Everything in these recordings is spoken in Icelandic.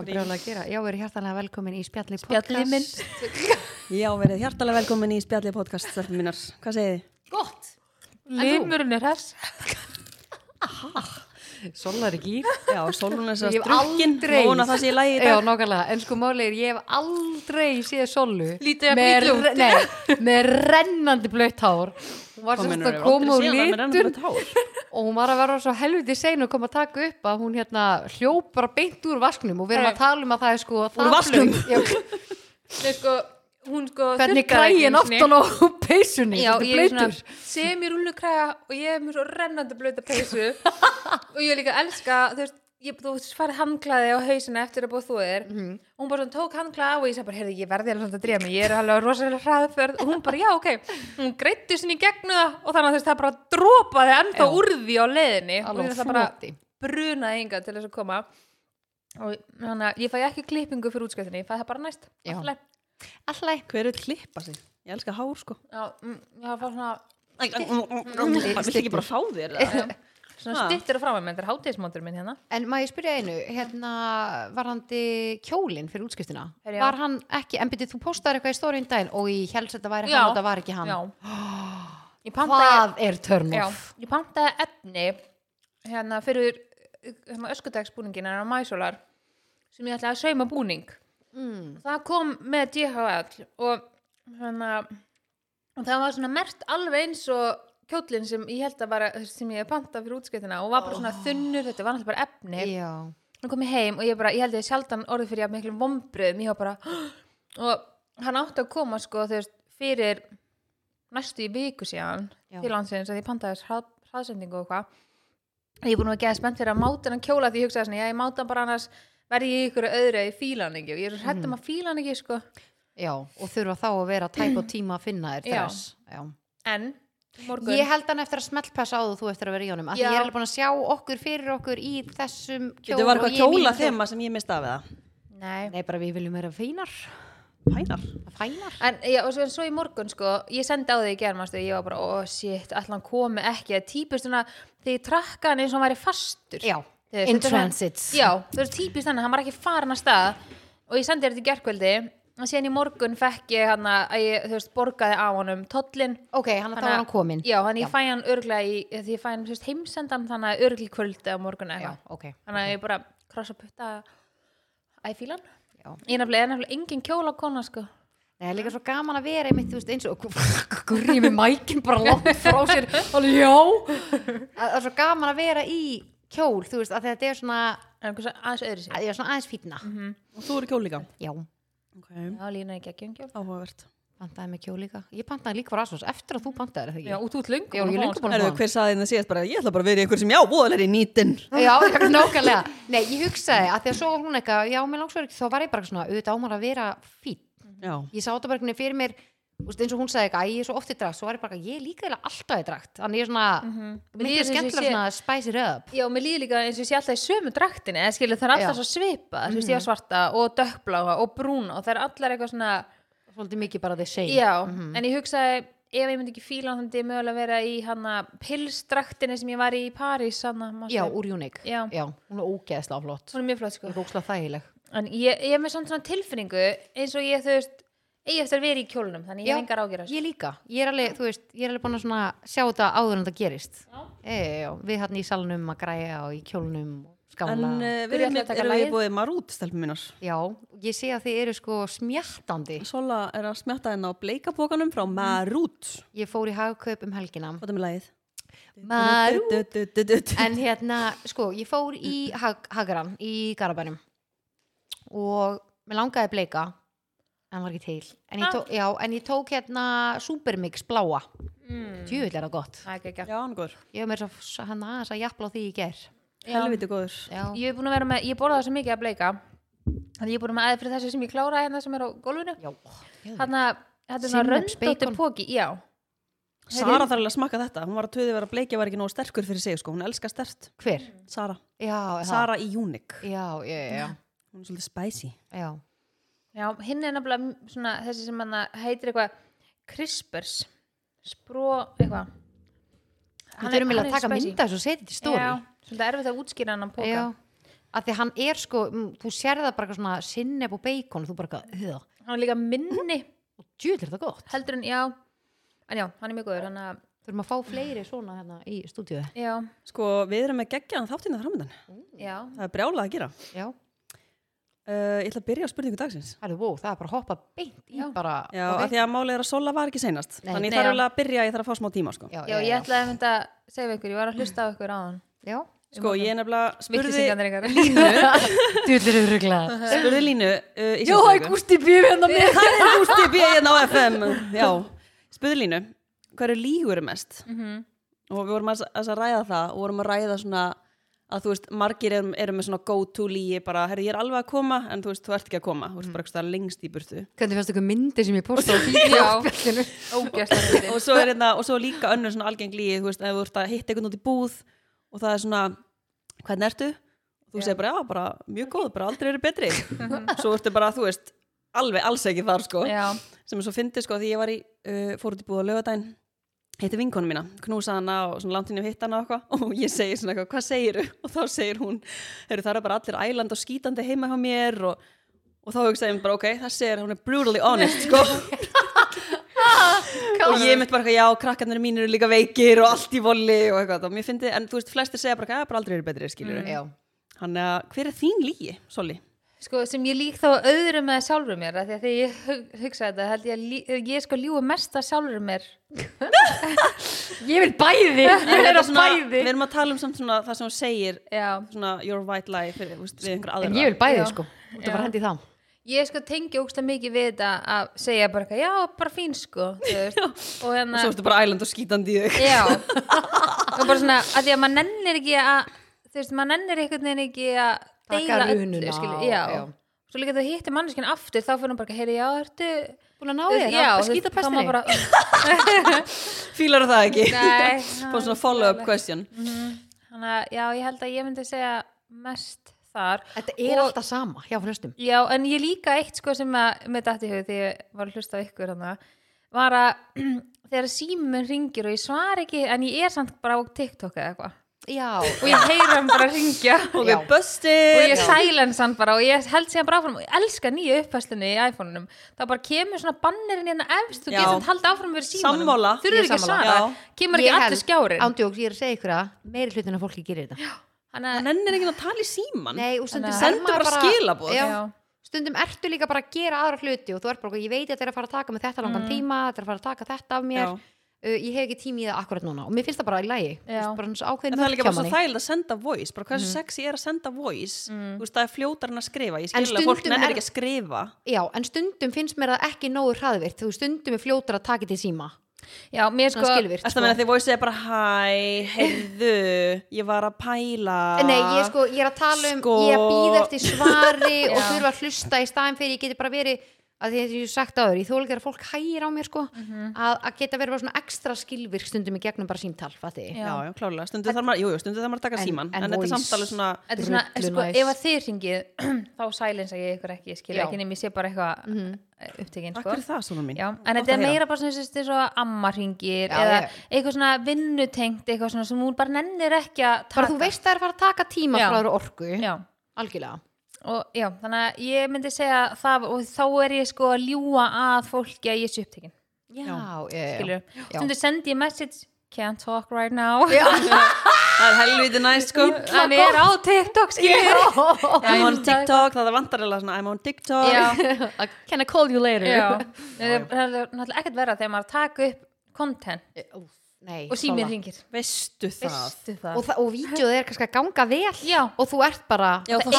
Hvað brjóðlega að gera? Já, við erum hjartanlega velkomin í Spjalli Spjallið minn. podcast. Já, verið hjartalega velkomin í spjallið podcast, stelpum mínar. Hvað segið þið? Gott! Limurinn er hess. Solar ekki í. Já, Solrún er að drukkin, aldrei- vona það sé í lagi í Já, dag. nákvæmlega. En sko máli er, ég hef aldrei séð Solu. Lítið með, illa út. Nei, með rennandi blöytt hár. Hún var meinarðu? að koma úr hár. og hún var að vera svo helviti sein og koma að taka upp að hún hérna hljóp bara beint úr vasknum og við erum Nei. að tala um að það er sko það vasknum? Já, sko, hún sko Hvernig sinni. aftan á peysunni? Já, ég er svona blöytur. semi-rúllukræja og ég er mjög svo rennandi blöta peysu. Og ég líka elska, þú veist, ég, þú veist, farið handklæði á hausina eftir að búið þú er. Mhm. og hún bara svona tók handklæði á og ég sagði bara, heyrðu, ég verði alveg að drífa mig, ég er alveg rosalega hraðferð. Og hún bara, já, ok, hún greitti sinni í gegnu það og þannig að veist, það bara dropaði ennþá því á leiðinni. Og ég það bara brunaði enga til þess að koma. Og þannig að ég fæ ekki klippingu fyrir útskjöftinni, ég fæ það bara næst Já. Alltaf. Hver vil klippa sig? Ég elska hár, sko. Já, mm, ég hafa fá svona Það vil ekki bara fá þér. eða? svona stittir að frá mig, menn þetta er hátíðismótur minn hérna En maður ég spyrja einu, hérna varandi kjólinn fyrir útskiptina Herra, já. var hann ekki, en byrju þú postar eitthvað í stóriðin daginn og ég helst þetta væri Já. hann og það var ekki hann já ég pantaði, Hvað er turn já, off? ég pantaði efni hérna fyrir hérna, öskudagsbúningin en á mæsólar sem ég ætlaði að sauma búning Mm. það kom með DHL og hérna og það var svona mert alveg eins og kjólinn sem ég held að var sem ég hef pantað fyrir útskiptina og var bara svona þunnur, þetta var náttúrulega bara efni. Já, hann kom ég heim og ég bara, ég held ég sjaldan orðið fyrir að miklu var bara og hann átti að koma sko veist, fyrir næstu í viku síðan Já. til landsins að ég pantaði þess hrað, hraðsendingu og eitthvað. Ég er búin að geða spennt fyrir að máta hann kjóla því ég hugsaði svona, ég máta bara annars verði ég ykkur öðru í fílan ekki og ég er svo hrætt um að fíla hann ekki sko. Já, og þurfa þá að vera tæp og tíma að finna þér þess Já. en morgun. Ég held hann eftir að smeltpassa á þú þú eftir að vera í honum. Af því Já. ég er alveg búin að sjá okkur fyrir okkur í þessum kjól Þetta var og eitthvað ég kjóla þema sem ég mista af eða? nei. Nei, bara við viljum vera feinar Fænar. Fænar En já, og svo, svo í morgun sko, ég sendi á þig í germastu, ég var bara, ó, shit, allan hann komi ekki, það er típist svona, þegar ég trakka hann eins og hann væri fastur. Já, veist, in svona- transits Já, það er típist þannig, hann var ekki farin að stað og ég sendi þetta í gerkvöldi og síðan í morgun fekk ég hann að ég, þú veist, borgaði á honum tollin. Ok, hann að þá var hann komin Já, þannig ég fæ hann örglega í, því ég fæ hann, heimsendan þannig að örglega kvöldi á morgun Já, eitthvað. ok Þannig að ég bara krossa putta að ég fíla hann. Ég er nefnilega, engin kjóla kona, sko. Nei, það er líka svo gaman að vera einmitt, þú veist, eins og með mækin bara langt frá sér alveg, já Það það er svo gaman að vera í kjól, þú veist, að þetta er svona En aðeins öðru sér. að ég er svona aðeins fítna Og þú eru kjól líka? Já, Ok, Já, lína ekki ekki um kjól. áhugavert. pantaði með kjól líka Ég pantaði líka frá Asos eftir að þú pantaði það Já, og þú ert er að Erðu, hver saði þetta síðast bara, ég ætla bara að vera í einhver sem já, voðalegri nýtin. Já, nákvæmlega Nei, ég hugsaði að því að svo var hún eitthvað Já, mér langsverð ekki, þá var ég bara svona auðvitað ámar að vera Já. Ég sá þetta bara einhvern veginn fyrir mér veist, eins og hún sagði eitthvað, "Æ, ég er svo oft í drakt svo var ég bara, ég er líka eiginlega alltaf í drakt þannig ég er svona, mm -hmm. Mér ég skemmtilega sé- svona að it up Já, mér líka eins og ég sé alltaf í sömu draktinni, eða skilur það er alltaf Já. svo svipa, þú veist, ég var svarta og dökkbláa og brúna og það er allar eitthvað svona, svolítið mikið bara the same já, en ég hugsaði, ef ég myndi ekki fíla þannig mögulega vera í hana pilsdraktinni sem ég var í í París, hana? Já, úr Unique Já. hún er ógeðslega flott Hún er mjög flott, sko. Er En ég, ég ég, eftir að vera í kjólnum, þannig ég Já, hef engar ágjör Ég líka, ég er alveg, þú veist, ég er alveg búin að svona sjá þetta áður en þetta gerist. Já. e, já, Við hann í salnum að græja og í kjólnum og skála. En uh, við erum, að taka erum við búið marút, stelpum mínar. Já, ég sé að þið eru sko smjattandi. Sola er að smjatta henn á bleikapókanum frá Marút. Ég fór í hagkaup um helgina. Hvað er með lagið? Marút. En hérna, sko, ég fór í hag, Hagaran í Garabænum og mér langaði bleika en hann var ekki til en ég, tók, já, en ég tók hérna Supermix bláa Mm. Djúvill er það gott ekki ekki. Já. Ég hef mér svo hann aðeins að jafla á því í ger Helviti góður. Ég hef búin að vera með, ég borða það svo mikið að bleika, þannig ég er búin með aðeins fyrir þessu sem ég kláraði hérna sem er á gólfinu. já Þannig að þetta er svona röndóttir póki, já. Sara þarf alveg að smakka þetta. Hún var að töði vera að bleikja var ekki nógu sterkur fyrir sig, sko. Hún elskar stert. Hver? Sara. Já, já, Sara í Unique. já, já, já, Hún er svolítið spicy. já. Já, hinn er nefnilega svona þessi sem hann heitir eitthvað Crispers, spró eitthvað. Við þurfum eiginlega að taka mynda þessu og setja þetta í stóri Já, svolítið erfitt að útskýra hann að póka. Já, að því hann er sko, þú sér það bara svona sinneb og bacon, þú bara höða hann er líka minni. Og djúðlir þetta gott. Heldur en, já. En já, hann er mjög góður, hann að þurfum að fá fleiri svona hérna í stúdíu já, Sko, við erum með geggjaðan þáttina framöndan. já, Það er brjálað að gera. já, Uh, ég ætla að byrja á spurningu dagsins. er wow, það er bara að hoppa beint í Já. bara Já, af því að málið er að Sola var ekki seinast. Nei. Þannig Nei, ég þarf já. að byrja, ég þarf að fá smá tíma, sko. já, já, ég ætlaði að mynda að segja ykkur, ég var að hlusta á ykkur á hann já, Sko, ég nefnilega spurði, ykkar djúðlir eru ruglað spurði Línu uh, já, það er. Gústi Bíf hérna með Það er Gústi B. hérna á FM. Já, spurði Línu, hvað eru lígur mest? Mhm. Og við vorum að, að ræða það og vorum að ræða svona að þú veist, margir erum, erum með svona go-to lígi bara, herri, ég er alveg að koma en þú veist, þú ert ekki að koma, þú veist bara eitthvað lengst í burtu. Hvernig fannst ykkur myndir sem ég posta á Já. fíkjum ógæslega og svo er hérna, og svo líka önnur svona algeng lígi, þú veist, ef þú ert að hitta einhvern út í búð og það er svona hvernig ertu? Og þú segir bara, já, bara mjög góð, bara aldrei eru betri. Svo ertu bara, þú veist, alveg alls ekki þar, sko, já, sem er svo fyndið, sko, því ég var í, uh, hitti vinkonu mína, knúsa hana og í hitt hana og eitthvað. Og ég segir svona eitthvað, hvað segiru? Og þá segir hún, það er bara allir æland og skítandi heima hjá mér og, og þá hugsaði ég bara, ok, það segir hún er brutally honest, sko. Og ég mitt bara, já, krakkarnir mínir eru líka veikir og allt í voli og eitthvað, og mér fyndi, en þú veist, flestir segja bara, bara aldrei eru betri, skilur já, hann er að, hver er þín lígi, Soli? Sko, sem ég lík þá öðru með sjálfur mér, af því að þegar ég hug- hugsa þetta, held ég að ég sko ljúa mest að sjálfur mér. Ég vil bæði ég vil Þetta er svona, bæði. við erum að tala um samt svona það sem hún segir, svona your white lie fyrir, einhver aðra en ég vil bæði Já. sko, þú Já. bara hendi í það ég sko tengi ógsta mikið við þetta að segja bara, eitthvað, já, bara fín sko og hérna svo ertu bara æland og skítandi já, og bara svona að því að maður nennir ekki að þú veist, maður nennir einhvern veginn ekki að deila já. svo líka þú hittir manneskinn aftur þá fyrir hún bara, heyri, já, ertu búin að ná þér, veist, skýta pestinni bara, fílar það ekki? Bara svona follow-up question. Þannig að, já, ég held að ég myndi segja mest þar. Þetta er Og- alltaf sama, já, flestum. Já, en ég líka eitt sko sem að með dætt í hug þegar ég var að hlusta á ykkur hana, var að þegar síminn ringir og ég svar ekki en ég er samt bara á TikTok eða eitthvað já, og ég heyra hann bara ringja og við busted. Og ég silence hann bara og ég held síðan bara áfram og ég elska nýju upphæslunni í iPhone-unum. Það bara kemur svona bannerinn hérna efst þú getur samt haldið áfram verið símanum. Þurfur Ég ekki að sammála. svara, Já. kemur ekki allir skjárin? Ándjóks, ég er að segja ykkur að meiri hlutin af fólki gerir þetta. Hann að- ennir ekki að tala í síman nei, og stundum Þannig að- er sendu maður bara Já. stundum ertu líka bara að gera aðra hluti og þú ert bara, ég veit að þetta er að fara að taka með þetta langan tíma, þetta er að fara að taka þetta af mér. Já. Uh, ég hef ekki tími í það akkurat núna og mér finnst það bara í ákveðin það er líka bara svo þægild að senda voice bara hversu sexy er að senda voice? Þú veist það er fljótar en að skrifa. Ég En skil að fólk er- ekki að skrifa. Já, en stundum finnst mér það ekki nógu hraðvirt þú stundum er fljótar að taka til síma. Já, mér sko skilvirt meina því voice er bara hæ, heyrðu ég var að pæla. Nei, ég, sko, ég er að tala um, Sko- ég er að býða eftir svari og þurfa að hlusta í staðin fyrir ég geti bara verið, að því að ég hef sagt áður ég þóla ekki að fólk hægir á mér sko að, að geta verið svona ekstra skilvirk stundum í gegnum bara símtal, fatti Já. Já, klálega, stundu þarf maður, stundu þarf maður að taka En- síman en en, þetta er samtalið svona Þetta er svona, sko, ef að þið ringið þá silensa ég ykkur ekki, skilja ekki nefnir ég sé bara eitthvað mm upptekinn, Takk sko. fyrir það, svona mín? Já, en þetta er meira bara svona þess að svo amma ringir Já, eða já. eitthvað svona vinnutengt eitthvað svona sem hún bara nennir ekki að taka bara þú veist það er að fara að taka tíma frá orku. Já, algjörlega og já, þannig að ég myndi segja það og þá er ég sko að ljúa að fólki að ég sé upptekinn skilur, Já. stundu sendi ég message can't talk right now. Það er helviti næst, sko. Hann er á TikTok skilur I'm on TikTok, það vantar eða svona I'm on TikTok. Can I call you later? Já. Það er er náttúrulega ekkert verða þegar maður taka upp content nei, og síminn Sola. ringir Veistu það? Veistu það. Og, og vídeoð er kannski að ganga vel. Já. og þú ert bara Já, Það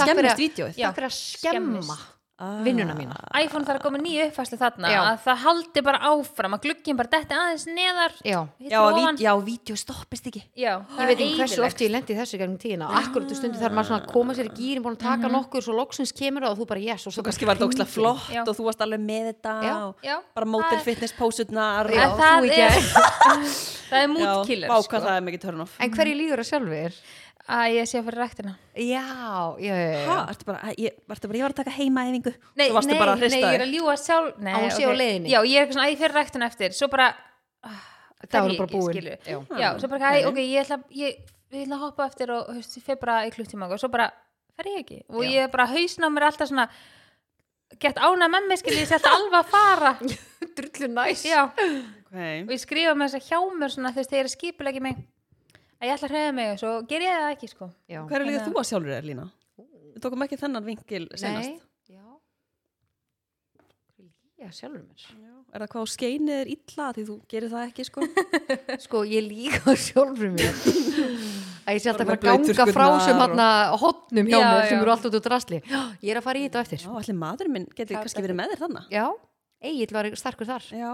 skemmist Já. takk fyrir að skemma skemmist. vinnuna mína iPhone þarf að koma nýju uppfæslu þarna Já. að það haldi bara áfram að glugginn bara detti aðeins neðar já, Já, ví, já, vídeo stoppist ekki já ég veit ekki hversu oft ég lendi í þessu gegnum tíðina akkurat þú stundir þarf maður svona að koma sér í gýrin búin að taka nokkur, svo loksins kemur og þú bara yes og Svo kannski var þetta ókslega flott Já. og þú varst alveg með þetta Já. og Já. bara mótel fitness pósutnar það er er mútkiller sko. hvað það er mikið turn off en hverju líður það sjálfur? Að ég sé fyrir ræktina já, já, já, Hæ, já. ertu bara, ég, bara, ég var að taka heimaæfingu nei, nei, að nei, ég er að ljúa sjálf nei, Að á ok. leiðinni? já, ég er eitthvað svona að ég fyrir ræktina eftir svo bara ah, Það ég bara búin. Já. já, svo bara, hæ, ok. ég ætla ég ég ætla að hoppa eftir og veist, ég fer bara í klukktíma og svo bara fer ég ekki og Já. ég er bara hausna á mér alltaf svona gett ána með mig skil ég sé alltaf alveg að fara drullu næs já, okay. og ég skrifa með þess að hjá mér svona þú að ég ætla að hreyða mig og svo ger ég það ekki sko. Já. Hvað er líka að- þú að sjálfur er, Lína? Við tókum ekki þennan vinkil senast Nei, já. Já, sjálfur mér? Er það hvað á skeinið er illa því þú gerir það ekki sko? Sko, ég líka sjálfur mér. Að ég sé alltaf að að ganga frá sem hann hotnum hjá Já, mér sem já. eru alltaf út úr drasli. Já, Ég er að fara í þetta eftir. Já, allir maður minn getur kannski verið með þér þannig Já, Egil var sterkur þar. Já,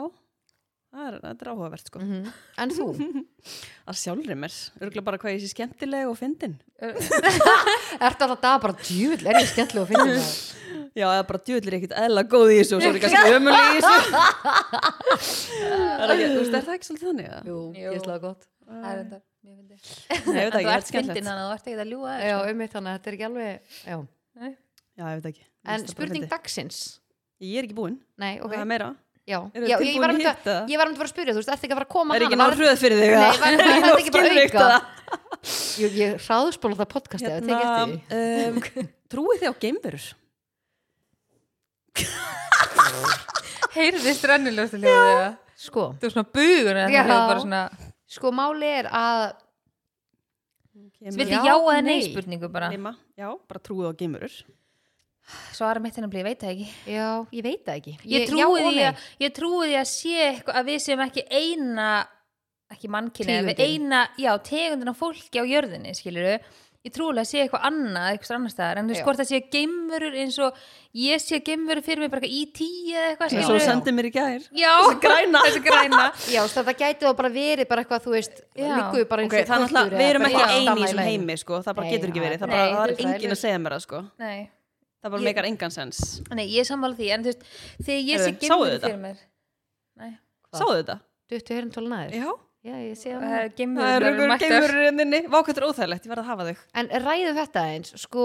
það er, það er áhugavert sko. Mhm. En þú? að sjálfri mér, örgulega bara hvað ég sé skemmtileg og fyndin. Ertu alltaf dag bara djúvill, er ég skemmtilega að finna það? Já, eða bara djúvillir ekkit eðla góð í þessu og svo er ég kannski ömuleg í þessu. Er, ekki, þú veist, er það ekki svolítið þannig? eða? Jú, ég slaga gott. Það er þetta. Nei, ég veit En ekki, þú þetta er ert fyndin skemmtilegt. þannig að þú ert ekki að ljúga Já, um mitt þannig að þetta er ekki alveg Já. Já, ég veit ekki. En það spurning dagsins? Ég er ekki búin, Nei, ok. Það er meira Já, já þið ég, var um hitt, að, eða? ég var að að spyrja, þú veist, ertu ekki að fara að koma Er ekki hana? náður hröð fyrir þig? Nei, eða? var- var þetta ekki bara auka? það? Ég, ég hraðspóla það podcasti hérna, tekið eftir því um, Trúið þið á geimverur? heyrðist renniljóst að hljóða Sko, þú er svona bugur en það er bara svona sko máli er að viltu Já, já eða nei nei. spurningu bara Nema, já, bara trúið á geimverur svara mitt hennar ég veit það ekki. Já, ég veit það ekki. Ég, já trúi því að, ég trúi því að sé eitthvað að við séum ekki eina ekki Tegundin. eina já, tegundin af fólki á jörðinni skilur ég trúi að sé eitthvað annað eitthvað annar staðar, en þú veist hvort það sé geimverur eins og ég sé geimverur fyrir mig bara eitthvað í tíu eða eitthvað eins og skilurðu. þú sendið mér í gær. Já, Þessi græna. þessi græna. Já, þetta gæti þá bara verið bara eitthvað, þú veist. Liggur bara eins og það köttur náttúrulega, við erum ekki eini í þessum heimi sko, það bara Nei, getur ekki verið, það, Nei, bara, þú það er engin það að segja mér það sko, nei, það bara Ég- meikar engan sens. Nei, ég er sammála því en þú veist, þegar ég sé þetta? fyrir mér nei, Sáðu þetta? Duttu hérna tólun aðeir Já, Já, ég sé það er það geimurur inninni Vákvæmt er óþægilegt, ég verð að hafa þau En ræðum þetta eins, sko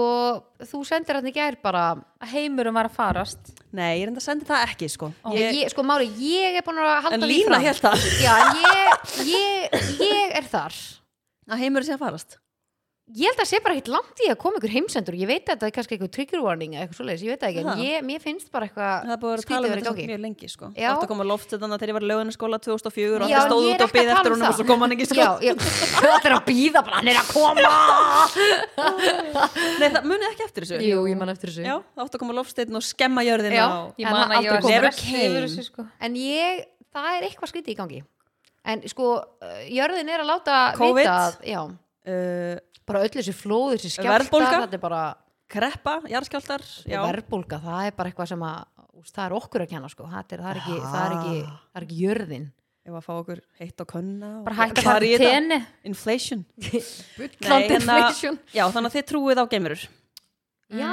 Þú sendir hann í gær bara að heimurum var að farast. Nei, ég er enda að senda það ekki sko. Ég, ég, Sko Mári, ég er búin að halda En því Lína fram. hélt það. Já, en ég, ég, ég er þar. Að heimur sé að farast Ég held að sé bara ekkert langt í að koma ykkur heimsendur Ég veit að þetta er kannski eitthvað trigger warning eða eitthvað svoleiðis, ég veit það ekki, en Það. ég, mér finnst bara eitthvað Það búið að tala um þetta gangi. mjög lengi sko Já. Það átti að koma loft þetta þegar ég var í lögunaskóla 2004 og það stóð út og að tala eftir um honum og það. svo kom hann ekki sko það er að býða bara, hann er að koma Nei, það munið ekki eftir þessu Jú, ég man eftir þessu Já, það átti að koma loftsteinn og skemma En það að þessu sko En ég, það er eitthvað skrítið í gangi En sko, jörðin er að láta COVID. vita að, uh, bara öll þessi flóð, þessi er bara, Kreppa, jarðskjáltar Já, verðbólga Það er bara eitthvað sem að, úst, það er okkur að kenna sko. það, er, það, er ekki, það, er ekki, það er ekki jörðin. Ef að fá okkur heitt og könna og bara hægt að fara í tenni. Inflation. Bullandi hérna- inflation. Já, þannig að þið trúið á geimurur Já,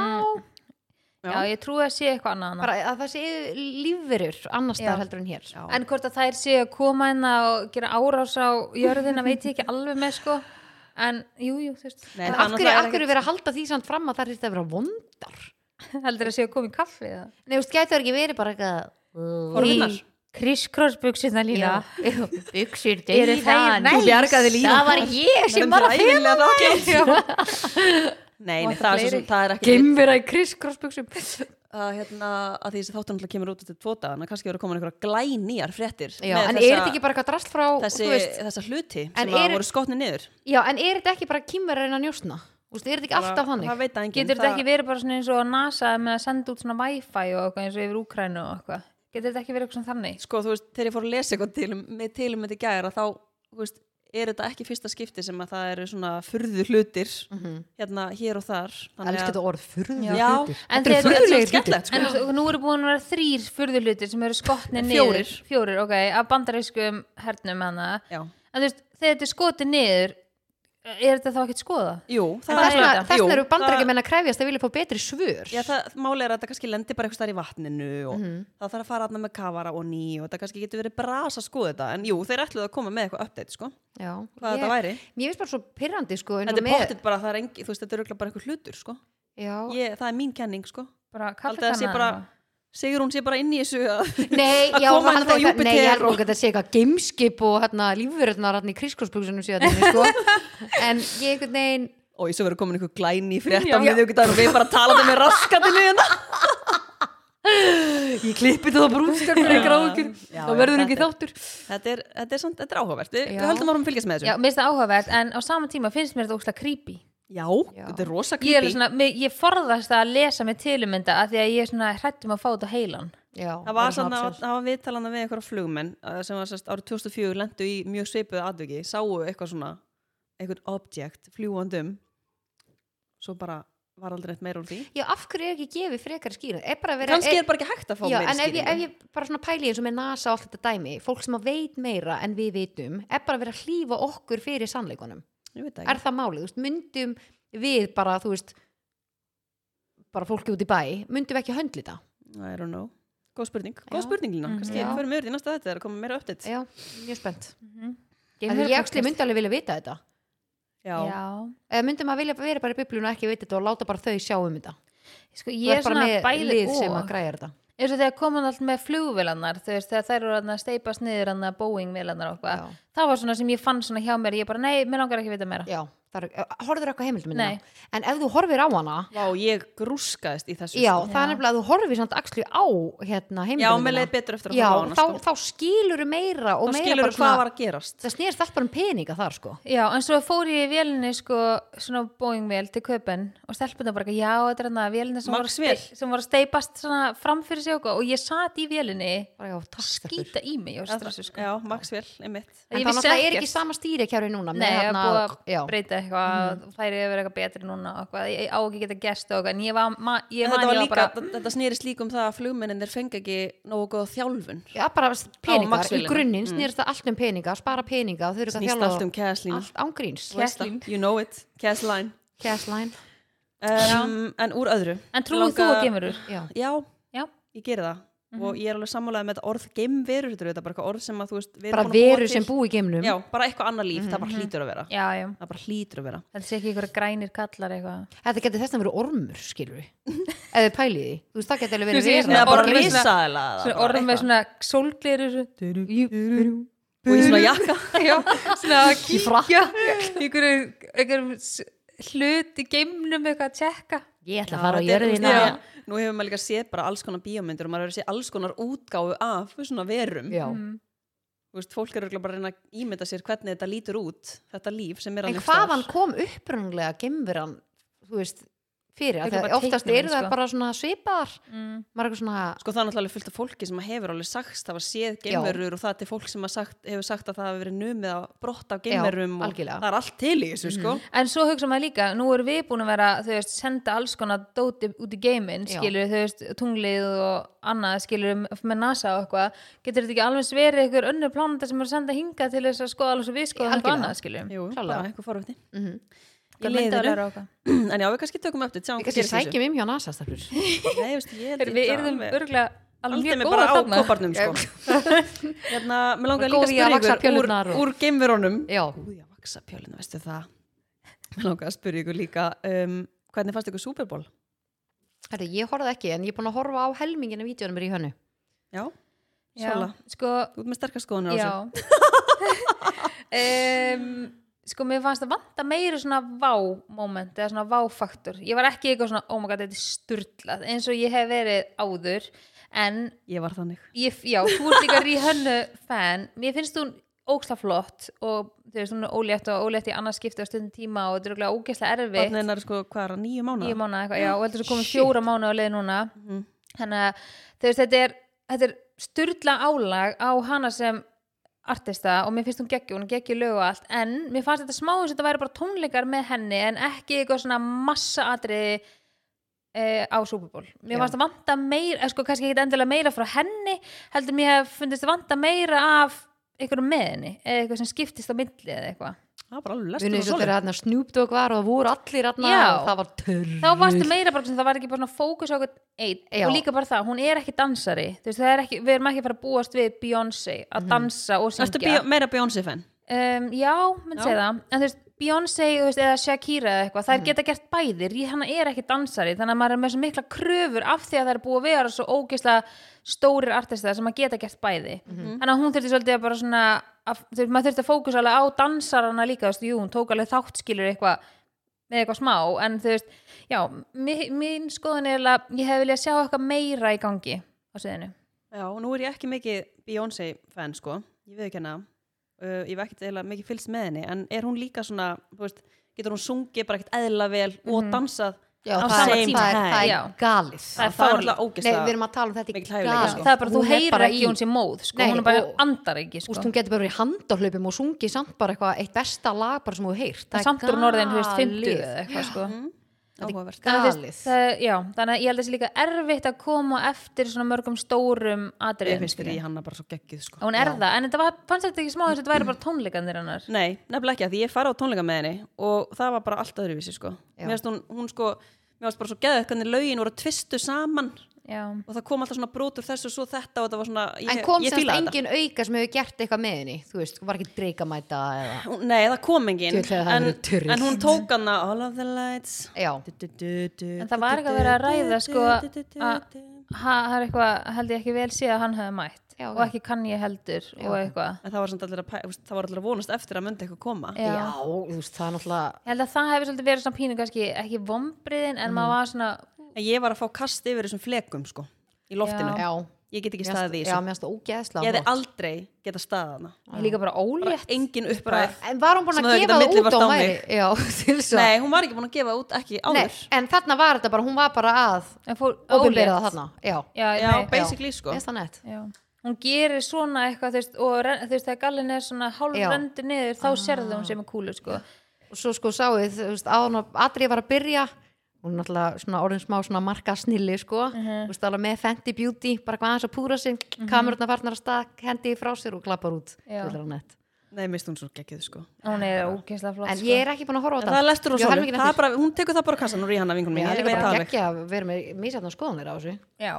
já, ég trúi að sé eitthvað annað bara að það sé lífverur annars Já. staðar heldur en hér. Já. en hvort að þær sé að koma inn og gera árás á jörðina veit ég ekki alveg með sko en jú, jú, þú veist Nei, En það af hverju, er verið að halda því samt fram að það er þetta að vera vondar heldur að sé að koma í kaffi eða? Nei, þú veist, gæti það ekki verið bara eitthvað Horfurnar? kriss-kross-buksina lína? Þú bjargaði línu. Það var ég sem var að Og það er, sem- það er ekki Geimvera í kriskrossbuxum að, hérna, að því þessi þáttan alltaf kemur út eftir tvo dagana kannski verður komin einhverja glænýjar fréttir Já, en þessa, er þetta ekki bara eitthvað drast frá þessi, þessa hluti En sem að er- voru skotni niður? Já, en er þetta ekki bara kýmverið að njósna? Þú veist, er þetta ekki alltaf þannig? það veit að enginn. Getur þetta ekki verið bara svona eins og NASA með að senda út svona wifi og eitthvað eins og yfir Úkrænu og eitthvað? Getur þetta ekki verið eitthvað svona þannig? Sko, þú veist, þegar ég fór að lesa eitthvað til um, með til um þetta gæra þá, þú veist, er þetta ekki fyrsta skipti sem að það eru svona furðu hlutir hérna hér og þar Það er þetta orð furðu Já. hlutir. En Þetta er furðulegir svo skemmtilegt, hlutir. sko. En nú eru búin að vera þrýr furðulutir sem eru skotni niður Fjórir. Fjórir, ok, af bandarískum hernum hana Já. En þú veist, þegar þetta er skotið niður Er þetta þá ekkert skoða? Jú, það Þess er vegna þetta. þess Jú, vegna eru það- bandarækjumenn að krefjast að vilja fá betri svör. Já, það máli er að þetta kannski lendir bara eitthvað stær í vatninu og Mhm. það þarf að fara aðna með kafara og ný og þetta kannski getur verið bras að skoða þetta. En jú, þeir ætluðu að koma með eitthvað update, sko. Já, hvað ég, þetta væri. Mér finnst bara svo pyrrandi sko Þetta er pottit bara, það er engi, þú veist, þetta er örugglega bara eitthvað hlutur, sko. Já, ég, Það er mín kenning, sko. Bara Segir hún sé bara inn í þessu að Nei, já, hann inn frá held að- nei, ég held og- að þetta sé eitthvað gameskip og hérna lífverðnar hérna í krískóspugsunum síðan sko. en ég einhvern veginn og ég svo verið komin einhver glæni í frétta Já. með þau og við bara talandi með raskatinu hérna ég klippi þetta Já, þá já, verður þetta ekki er- þáttur. Þetta er, þetta er, þetta er áhugavert. Við, Já. við höldum að fylgjast með Já, þessu mér finnst það áhugavert en á sama tíma finnst mér þetta óslega creepy já, Já. þetta er rosa Ég, er creepy. svona, mig, ég forðast að lesa með tilumynda að því að ég er svona hrættum að fá þetta á heilan já, það var, svona, það var viðtalana við einhverja flugmenn uh, sem var sérst árið 2004 lendu í mjög svipuðu atviki sáu eitthvað svona einhvern object fljúandum svo bara var aldrei eitt meira úr því. Já, af hverju er ekki gefið frekar skýrin er bara verið kannski er bara ekki hægt að fá já, meira en ef ég, ef skýringu ég bara svona pæli eins og með NASA og allt þetta dæmi fólk sem að veit meira en við vitum er bara verið að hlýfa okkur fyrir sannleikunum er það málið, þú veist, myndum við bara, þú veist bara fólki út í bæ, myndum við ekki höndli þetta I don't know. Góð spurning, góð spurning Lína kannski Já. við förum yfir í næsta þetta er að koma meira uppdætt já, mjög spennt. Mm en ég actually myndi alveg vilja vita þetta. Já, Já. eða myndum að vilja vera bara í biblíun og ekki vita þetta og láta bara þau sjá um þetta. Sko, ég er svona með bæði lið sem að græja þetta eins og þegar komum allt með flugvélarnar þú veist, þegar þær eru að steipast niður Boeing vélarnar og eitthvað, það var svona sem ég fann svona hjá mér, ég bara, nei, mér langar ekki að vita meira. Já, horfður eitthvað heimildum Nei. en ef þú horfir á hana Vá, ég grúskaðist í þessu já, sko. það er nefnilega að þú horfir samt axli á hérna já, heimildum mér leið betur eftir að já, þá, sko. þá skilur meira og þá meira bara hvað svona var að gerast það snýrst allt bara um peninga þar sko Já, en svo fór ég í vélinni sko, svona Boeing-vél til köpen og stelpunna bara, já, þetta er hann að vélinni sem, sem var að steipast svona fram fyrir sig og, og ég sat í já, takk stelpur. skýta í mig og sko. já, Maxwell, einmitt en Ég það er ekki sama stýrikjárfi núna eitthvað og þær er verið eitthvað betri núna og eitthvað, ég á ekki geta gerst og eitthvað, en ég var, ma, ég þetta var líka, bara þetta, snýrist líka um það að flugmenninir fengi ekki nógu góða þjálfun. Já, bara peningar, í grunninn Mm. snýrst það allt um peninga, spara peninga og þau eru ekki að þjálfa allt um Caslín allt ángríns you know it, Cashline um, en úr öðru. En trúið þú að gemurur? Já, já, Já. ég geri það og ég er alveg sammálaði með þetta orð geimverur, þetta er auðvitað bara eitthvað orð sem að þú veist bara búin að búa veru sem búi í geimnum. Já, bara eitthvað annað líf, það bara hlýtur að vera. Já, já, það bara hlýtur að vera. Þetta sé ekki ykkur grænir kallar eitthvað. Þetta getur þess að vera ormur, skilur við Eða pæliði þú veist það getur alveg verið vera. svona bara orð með svona- sólgleru og í svona jakka. Já, svona kíkja einhverju, einhverju s- hlut í geimnum eitthvað að tjekka. Ég ætla að fara á jörðina. nú hefur maður líka séð bara alls konar bíómyndir og maður hefur séð alls konar útgáfu af svona verum. Mm. Þú veist, fólk er örugglega bara að reyna að ímynda sér hvernig þetta lítur út þetta líf sem er En alveg hvaðan kom upprunlega geimveran, þú veist, fyrir Það er að bara oftast eru það sko. bara svona svipaðar. Mm. er svona sko það er náttúrulega fullt af fólki sem hefur alveg sagt það var séð geimverur og það er til fólk sem sagt, hefur sagt að það hafi verið numið á brott af geimverum og algjörlega. það er allt til í þessu sko. En svo hugsa maður líka, nú erum við búin að vera þú veist, senda alls konar dóti út í geiminn Já. skilur, þú veist, tunglið og annað, skilur, með NASA og eitthvað. Getur þetta ekki alveg verið ykkur önnur plánanda sem eru að senda hinga til þess að skoða alveg svo við og eitthvað. en já, við kannski tökum upp til Við kannski sækjum um hjá NASA Við erum alveg- örgulega alveg góða á þarna. kopparnum sko. hérna, mér langar líka að spyrja ykkur úr, geimverunum. Já, vaksa pjöluna, veistu það? Mér langar að spyrja ykkur líka um, hvernig fannst ykkur Super Bowl? Herri, ég horfði ekki en ég er búin að horfa á helminginu vídjónum er í hönnu. Já, Já, Sola, sko, ert með sterkast skoðanir á já. Um, Sko, mér fannst að vanta meiri svona vá-moment eða svona vá-faktor. Ég var ekki eitthvað svona, oh my god, þetta er sturlað eins og ég hef verið áður en Ég var þannig. ég, já, þú ert líka Ríhönnu fan, mér finnst hún ógsta flott og þú veist hún er ólétt og ólétt í annars skipti á stundin tíma og þetta er örugglega ógeðslega erfitt. Barnið hennar er sko, hvað er það, nýju mánuða? nýju mánu eitthvað, já, og heldur svo komið fjóra mánu á leið núna. Mhm. þannig að þú þetta er, þetta er styrla álag á hana sem artista og mér finnst hún geggju, hún geggju lög og allt en mér fannst þetta smá eins og þetta væri bara tónleikar með henni en ekki eitthvað svona massa atriði eh, á Super Bowl mér Já. fannst að vanta meira, eh, sko kannski ekki endilega meira frá henni, heldur mér hef fundist að vanta meira af einhverjum með henni eða eitthvað sem skiptist á milli eða eitthvað Það var bara alveg lestur og svo þegar Dogg var og það voru allir Já. og það var törr þá varstu meira bara sem það var ekki bara fókus á eitthvað Já. og líka bara það, hún er ekki dansari þú veist, það er ekki, við erum ekki að fara að búast við Beyoncé að dansa og Ertu syngja bí meira Beyoncé fan? um, já, menn Já. segja það en þú veist, Beyoncé eða Shakira eða eitthvað, þær geta gert bæði Rihanna er ekki dansari, þannig að maður er með svo mikla kröfur af því að það er búið að vera svo ógeðslega stórir artistar sem að geta gert bæði. Mhm. þannig að hún þurfti svolítið að bara svona að, maður þurfti að fókusa alveg á dansarana líka, þú veist, jú, hún tók alveg þáttskilur eitthvað með eitthvað smá en þú veist, já, mi- mín skoðun er að ég hef viljað sjá eitthvað meira í gangi á sviðinu. Já, uh, ég veit ekki eða mikið fylgst með henni en er hún líka svona, þú veist getur hún sungið bara ekkert eðla vel og dansað Já, Á það, er, tíma. það, er, það er galið Það er það er fáránlegt. alltaf Nei, við erum að tala um þetta hæfileiki, galið sko. það er bara, þú Hún heyrir ekki í- hún sé móð sko, Nei, hún er bara og- andar ekki sko. Úst, hún getur bara í handahlaupum og sungið samt bara eitthvað eitt besta lag bara sem það er samt úr norðin, þú veist, 50 galið. eða eitthvað sko. Áhugavert Þannig já, þannig að ég held að það sé líka erfitt að koma eftir svona mörgum stórum svo geggjuð sko. hún er það, en þetta var, fannst þetta ekki smá þess að þetta væri bara tónleikandir hennar Nei, nefnilega ekki því ég fara á tónleika með henni og það var bara allt öðruvísi sko. Já. Mér finnst hún, hún sko Mér finnst bara svo geðið hvernig lögin voru tvistu saman já, og það kom alltaf svona brotur þessu og svo þetta og það var svona ég, En kom semst engin auka sem hefur gert eitthvað með henni? Þú veist, var ekki dreikamæta eða? Nei, það kom engin. En, en hún tók hana All of the lights. Já, En það var eitthvað verið að ræða, sko, að- það er eitthvað held ég ekki vel sé að hann hefði mætt Já, og ekki kann ég heldur og eitthvað. En það var, samt allir að, það var allir að vonast eftir að myndi eitthvað koma. Já. já, þú veist, það er náttúrulega ég held að það hefði svolítið verið svona pínu kannski ekki vombriðin en maður var svona En ég var að fá kast yfir þessum flekum sko Í loftinu. Já, Ég get ekki staðið í þessu. mér finnst það ógeðslega Ég hefði aldrei geta staðið hana ég líka bara Bara ólétt. engin uppræð En var hún búin að gefa getað það út á að Nei, hún var ekki búin að gefa út ekki Nei, áður. en þarna var þetta bara, hún var bara að en fór Óbyrðið ólétt. þarna, já. Já, Já, nei, basically sko Það hún gerir svona eitthvað þú veist, og þú veist þegar gallin er svona hálf Já. rendur niður þá sérðu hún sem er kúlu sko. Og svo sko sáið, þú veist, að Adri var að byrja Hún er náttúrulega svona orðin smá svona marka snilli, sko Þú veist, alveg með Fenty Beauty, bara hvað aðeins að púra sig. Uh Kamerunna farnar að stað, hendi frá sér og klappar út. Nei, mist hún svo geggið sko. Hún er ógeðslega flott En sko. ég er ekki búin að horfa á það lestur Það er eftir. bara, Hún tekur það bara kassan og ríhanna vingunum Já, mín. Það Ég er bara það geggja að vera með mísatna skoðanir á þessu. Já.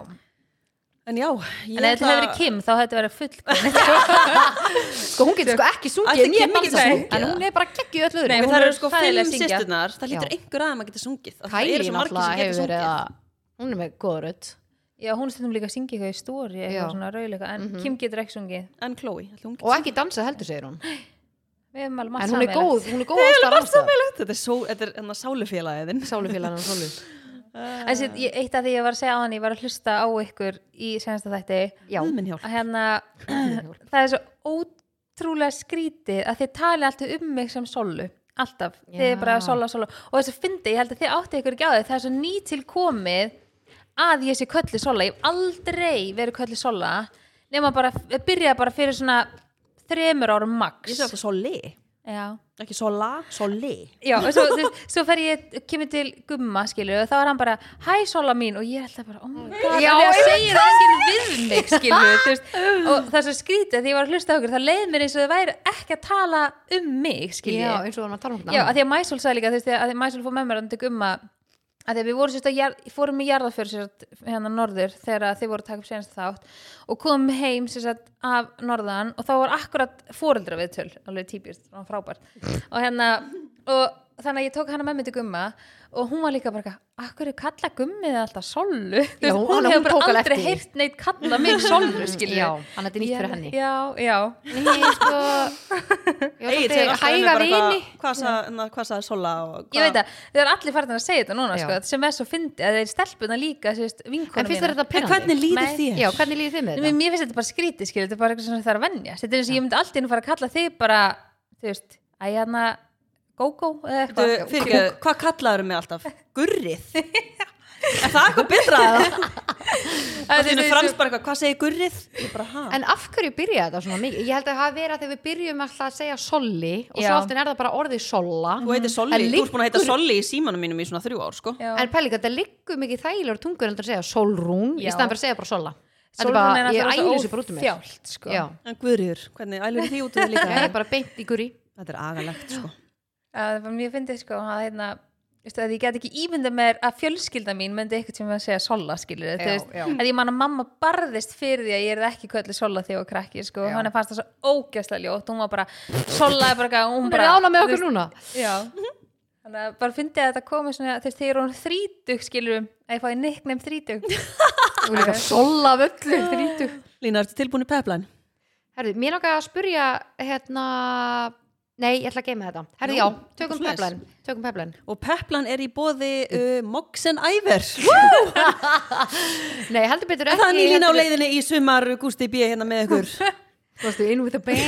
En já, ég en ef þetta hefði verið Kim þá hefði þetta verið full Sko hún getur sko ekki sungið Kim nýja ekki dansa sungið? En hún er bara geggju öll öðru. Nei, En það er eru sko fimm sýstunar Það lítur einhver aðeim að geta sungið. Það Kæli náttúrulega hefur verið sungið að Hún er með góða rödd. Já, hún stundum líka að syngja eitthvað í stóri eitthvað svona rauðleika, en Kim getur ekki sungið. En Chloe, hún Og geti ekki dansað heldur, segir hún. En hún er góð, hún er góð En sér, ég, eitt af því ég var að segja á hann ég var að hlusta á ykkur í senasta þætti. Já, hérna það er svo ótrúlega skrítið að þið tali alltaf um mig sem solu alltaf, þið er bara Já. sola, sola og þess að fyndi, ég held að þið átti ykkur ekki á þið það er svo nýtilkomið að ég sé köllu sola, ég hef aldrei verið köllu sola nema bara, byrjaði bara fyrir svona þremur árum max. Ég sé alltaf soli Já, Ekki sola, soli Já, og svo, þú veist, svo fer ég, kemur til gumma, skilur, og þá er hann bara, hæ, sola mín, og ég held að bara, oh my god, Já, já, það segir það enginn við mig, skilur, veist, og það er svo skrítið, því ég var að hlusta okkur, það leið mér eins og það væri ekki að tala um mig, já skilur, eins og við varum að tala um já, að því að Mæsól sagði líka, þú veist, að Mæsól fór með mér að til gumma, að við vorum jar, fórum í jarðafjör sérst hérna norður þegar þið voru að taka upp senast þátt og komum heim sérst af norðan og þá var akkurat fóreldra við töl alveg típist, það var frábært. Og hérna og þannig að ég tók hana með mig til gumma og hún var líka bara akkur er kalla gummið alltaf solu Þú Já, hún- hefur bara aldrei heyrt neitt kalla mig solu skilju Já, hann þetta er nýtt fyrir henni. Já, já, sko. Ég mig hæga vini. Hvað og hvað ég veit að þau eru allir farin að segja þetta núna sko, sem er svo fyndi að þeir stelpuna líka þetta En pyrrandi? hvernig líður Nei. þér? Já, hvernig líður þið þetta? mér finnst þetta bara skrítið, skilur, þetta er bara eitthvað sem það er að venja. Þetta er eins og ég myndi alltaf inn að fara að kalla þig bara, þú veist, að hérna, go-go eða eitthvað. hvað kallaður mig alltaf? Gurrið? Er það eitthvað betra? Það er fransk bara eitthvað, hvað segir gurrið? Ég bara, ha? En af hverju byrja þetta svona mikið? Ég held að það hafi verið að þegar við byrjum alltaf að segja solli og Já. svo oftin er það bara orðið solla Þú heitir Solli, En þú ert búin að heita Solli í símanum mínum í svona þrjú ár, sko Já. En pæli, þetta liggur mikið þægilegur tungur heldur að segja solrún í staðan fyrir að segja bara solla Þetta er út um óþjált, sko. En Guðriður, hvernig ælur því út um þig líka? ég er bara beint í guri Þetta er agalegt, sko Að það var mjög fyndið, sko, að hérna, að ég get ekki ímynda mér að fjölskylda mín myndi eitthvað sem að segja sola skilur Já, já. að ég man að mamma barðist fyrir því að ég er ekki köllu sola þegar ég var krakki sko. Hann fannst það svo ógæslega ljótt hún var bara, sola er bara hún Hún er bara ána með okkur veist, núna já þannig að bara fyndi að þetta komi svona veist, þegar hún þrítug skilur að ég fái nickname þrítug Hún er líka sola af öllu þrítug Lína, ertu tilbúin í peplan? Herðu, mér langar að spurja hérna Nei, ég ætla að geima þetta. Herðu, Nú, já, tökum peplan Tökum peplan. Og peplan er í bóði uh, Moggs and Iver. Nei, heldur betur ekki Þannig lína á heldur- leiðinni í sumar Gústi B. hérna með ykkur. Varstu in with a bang?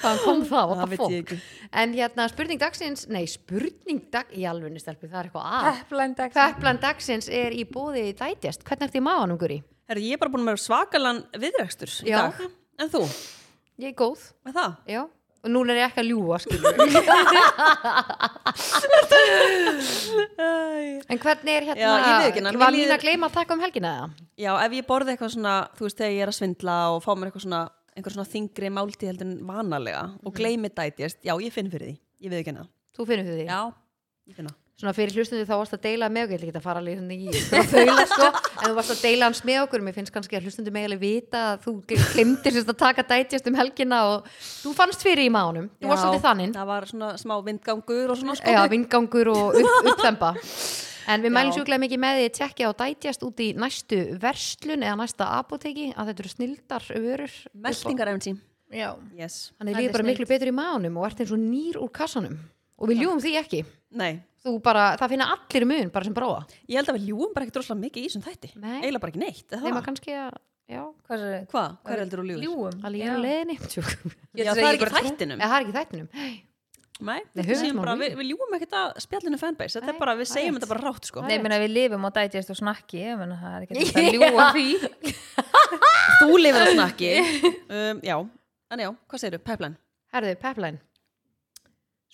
Hvaðan kom það? Það fuck? ekki. En hérna, spurning dagsins Nei, spurning dag Í alvegni stelpi, það er eitthvað að. Pepline dag Peplan dagsins er í bóði dætjast Hvernig ertu í maðanum, Guri? Herri, ég er bara búin að vera svakalan viðrekstur í dag. En þú, Ég er góð, með það? já Og núna er ég ekki að ljúga, skilur En hvernig er hérna Já, ég veit ekki, en Var mér lína að gleyma að taka um helgina eða? Já, ef ég borði eitthvað svona, þú veist, þegar ég er að svindla og fá mér eitthvað svona, einhver svona þingri máltíð heldur en vanalega Mhm. og gleymi dætjast, já, ég finn fyrir því, ég veit ekki hana. Þú finnur því? Já, ég finn það. Svona fyrir hlustundu þá varst að deila með okkur, ég ætla ekki að fara alveg hérna í þaula sko, en þú varst að deila hans með okkur, mér finnst kannski að hlustundu mig alveg vita að þú glimtir sérst að taka dætjast um helgina og þú fannst fyrir í mánum, þú varst svolítið þannig, Það var svona smá vindgangur og svona sko. já, vingangur og upp, uppþemba. En við mælum sjúklega mikið með því að tjekkja á dætjast út í næstu verslun eða næsta apoteki að þetta eru snildar vörur. Yes. Þannig líður bara miklu betur í mánum og ert eins og nýr úr kassanum. Og við ljúum því ekki. Nei, Þú bara, það finna allir mun bara sem prófa. ég held að við ljúum bara ekkert rosalega mikið í þessum þætti. Nei. Eiginlega bara ekki neitt, það? kannski að, já, hvað er? Hvað? Hvað heldur þú? Ljúum leðinni. Tjók. Ég Já, ætla að það er ekki þættinum. Nei, það er ekki þættinum. Nei, bara, við, við ljúum ekkert að spjallinu fanbase. Þetta Nei, er bara, við er segjum þetta bara rátt, sko. Nei, er menna við lifum á dætjast og snakki ég menna það er ekki að ljúa því Þú lifir að snakki. um, já, en já, hvað segirðu?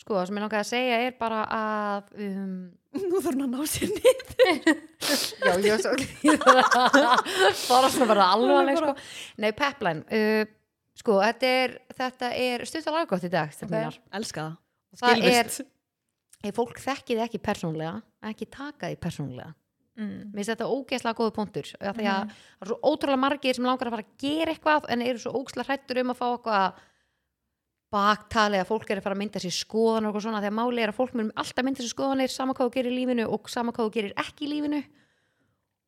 Sko, það sem ég langaði að segja er bara að um, Nú þarf hann að ná sér niður. Já, ég var svo bara svona bara alvarleg sko. Nei, pepline uh, Sko, þetta er, þetta er stutt og laggótt í dag okay. Elska það. Það er, fólk þekki þið ekki persónlega ekki taka því persónlega mm. Mér finnst þetta ógeðslega góða punktur að það er svo ótrúlega margir sem langar að fara að gera eitthvað en eru svo ógeðslega hrættur um að fá eitthvað baktali að fólk er að fara að mynda sér skoðan og svona að máli er að fólk mun alltaf mynda sér skoðanir sama hvað þú gerir í lífinu og sama hvað þú gerir ekki í lífinu.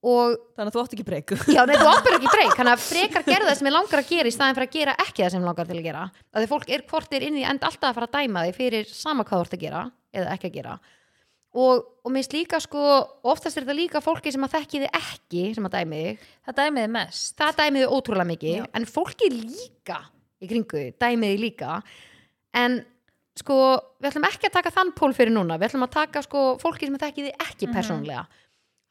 Og Þannig að þú átt ekki breyku. já, nei, þú ábyrður ekki breyk þannig að frekar gera það sem ég langar að gera í staðin fyrir að gera ekki það sem ég langar til að gera. Að því fólk er hvort er inn í end alltaf að fara að dæma því fyrir sama hvað þú ert að gera eða ekki að gera. Og, og minnst líka sko oftast er þetta líka fólki sem að þekki þið ekki sem að dæmi þig. Það dæmiði mest. Það dæmi þið ótrúlega mikið Já. en fólki líka í kringu þig, dæmi þið líka en sko við ætlum ekki að taka þann pól fyrir núna við ætlum að taka sko fólki sem að þekki þið ekki Mhm. persónulega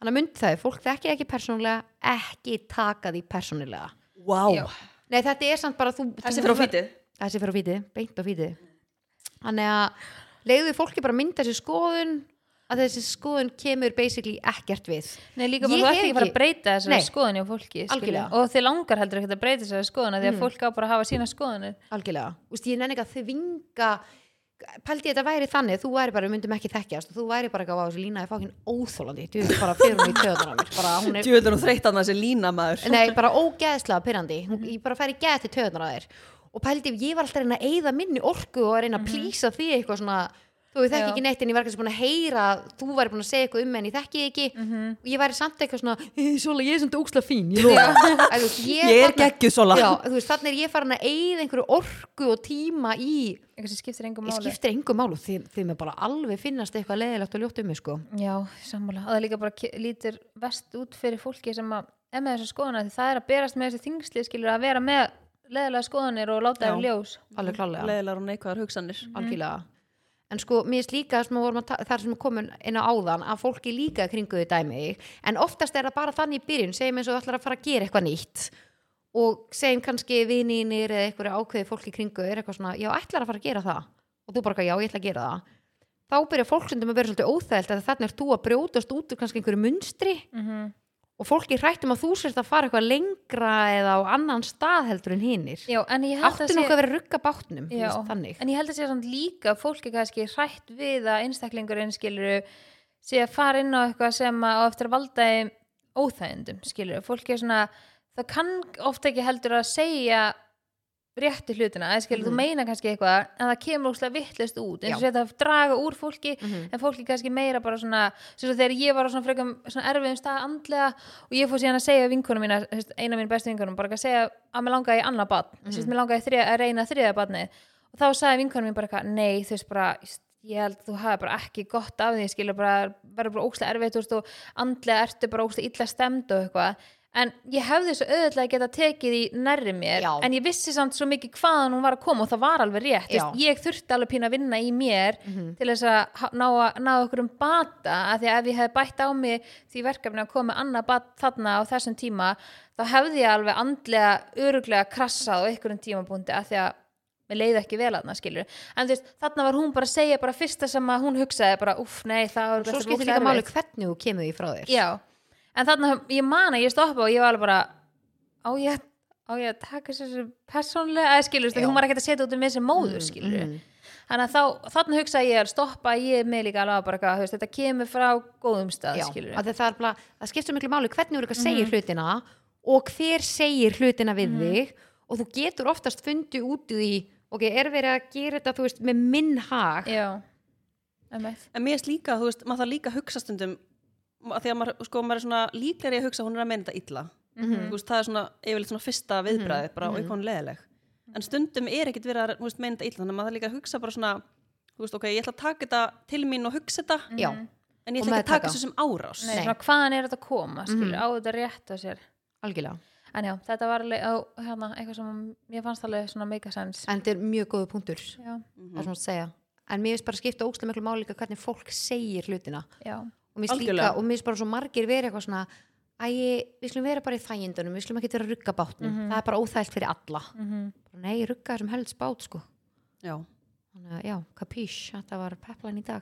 þannig að myndi ef fólk þekki þig ekki persónulega ekki taka því persónulega Vá. Já. nei þetta er samt bara þú Þessi fyrir á fítið. þessi fyrir á fítið, beint á fítið þannig að leiðu fólki bara mynda sér skoðun að þessi skoðun kemur basically ekkert við. Nei, líka bara þú ert ekki að fara að breyta þessari Nei. skoðun hjá fólki og þið langar heldur ekki að breyta þessari skoðun af því að Mm. fólk á bara að hafa sína skoðunir algjörlega, Úst, ég nenni ekki að þvinga pældi ég þetta væri þannig, þú væri bara við myndum ekki þekkjast og þú væri bara ekki á þessu lína er fákinn óþólandi, þú veist bara fyrir hún í töðunar á mér bara hún er, Djúvöldur hún þreytt að þessi lína maður. nei bara ógeðslega pyrrandi, hún, ég bara færi geð til töðunar á þér. Og pældi ég var alltaf að reyna að eyða minni orku og að reyna að plýsa því eitthvað svona þú Já. ekki neitt en ég var kannski búin að heyra að þú væri búin að segja eitthvað um en ég þekki ekki. Og ég væri samt eitthvað svona "Eh, Sola, ég er samt óksla fín ég, lofa." Æ, þú veist, Ég er þarna- geggjuð sola. Þannig er ég farin að eyða einhverju orku og tíma í eitthvað sem skiptir engum ég máli. skiptir engu málu því, því mér bara alveg finnast eitthvað leðilegt og ljótt um mig sko. Já, sammála, og það líka bara lítur vest út fyrir fólki sem að er með þessu skoðuna því það er að berast með þessi þingsli skilur að vera með leðilega skoðanir og láta í ljós. Leðilegar og neikvæðar hugsanir. algjörlega en sko, mér finnst líka sem þar sem við komin inn á áðan að fólki líka kringu þau dæmi. En oftast er það bara þannig í byrjun segjum eins og þú ætlar að fara að gera eitthvað nýtt. Og segjum kannski vininir eða eitthvað ákveði fólki kringu er eitthvað svona, já, ætlar að fara að gera það? Og þú bara, já, ég ætla að gera það. Þá byrja fólksundum að vera svolítið óþægilt að þannig er þú að brjótast út úr kannski einhverju munstri. Mm og fólki hrættum að þú sért að fara eitthvað lengra eða á annan stað heldur en hinnir áttu nokkuð að vera rugga bátnum Já, en ég held að sé samt líka fólk er kannski hrætt við að einstaklingurinn skilur sé að fara inn á eitthvað sem á eftir að valda þeim óþægindum skilur, fólk er svona það kann ofta ekki heldur að segja rétti hlutina, eða skilur, þú meina kannski eitthvað en það kemur óslega vittlist út eins og þetta draga úr fólki Mhm. en fólki kannski meira bara svona sem svo þegar ég var á svona frekam svona erfiðum stað andlega og ég fór síðan að segja vinkunum mína, eina af mín bestu vinkunum bara að segja að mér langaði annað badn mm Mhm. -hmm. mér langaði þrið, að reyna þriða badni og þá sagði vinkunum mín bara eitthvað nei, þú veist bara, ég held að þú hafi bara ekki gott af því, skilur bara verður bara óslega erfið, en ég hefði svo auðvitað að geta tekið í nærri mér, Já. en ég vissi samt svo mikið hvaðan hún var að koma og það var alveg rétt. Veist, ég þurfti alveg pína að vinna í mér Mhm. til þess að ná, að- ná okkur um bata að því að ef ég hefði bætt á mig því verkefni að koma annað bat þarna á þessum tíma þá hefði ég alveg andlega öruglega krassað á einhverjum tímabúndi að því að mér leiði ekki vel aðna skilur en þú veist, þarna var hún bara að segja bara fyrsta sem að hún hugsaði bara, uff, nei, það þú en þarna, ég man að ég stoppa og ég var alveg bara á ég, á ég að taka þessu persónlega, eða skilur, hún var ekkert að setja út um sem móður, skilur mhm. þannig að þá, þarna hugsa ég að stoppa ég með líka alveg bara eitthvað, þú veist, þetta kemur frá góðum stað, Já, skilur að það, er bara, það skiptir miklu máli hvernig þú eru að Mhm. segja hlutina og hver segir hlutina við þig. Og þú getur oftast fundið út í ok, er verið að gera þetta þú veist, með minn hag? Já, En mér er líka, þú veist, maður þarf líka að hugsa stundum að því að maður, sko, maður er svona líklegri að hugsa að hún er að meina þetta illa. Mhm. þú veist, það er svona, yfirleitt svona fyrsta viðbræði bara, Mhm. og eitthvað leðileg en stundum er ekkit verið að þú veist, meina þetta illa þannig að maður líka að hugsa bara svona þú veist, ok, ég ætla að taka þetta til mín og hugsa þetta Já, en ég ætla ekki að taka þessu sem árás. Nei, Nei. svona hvaðan er þetta að koma, skilur, Mhm. á þetta rétt á sér? Algjörlega. En já, þetta var alveg á, hérna, eitthvað sem mér fannst alveg svona sense. En þetta er mjög góðu punktur að en mér finnst bara að skipta ókslega miklu máli líka hvernig fólk segir hlutina. Já, og mér finnst líka, Algjörlega. og mér finnst bara svo margir verið eitthvað svona æ, við skulum vera bara í þægindunum við skulum ekki vera að rugga bátnum það er bara óþægt fyrir alla. Mhm. Bara, nei, rugga þessum helst bát sko. Já. þannig að já, kapís, þetta var peplan í dag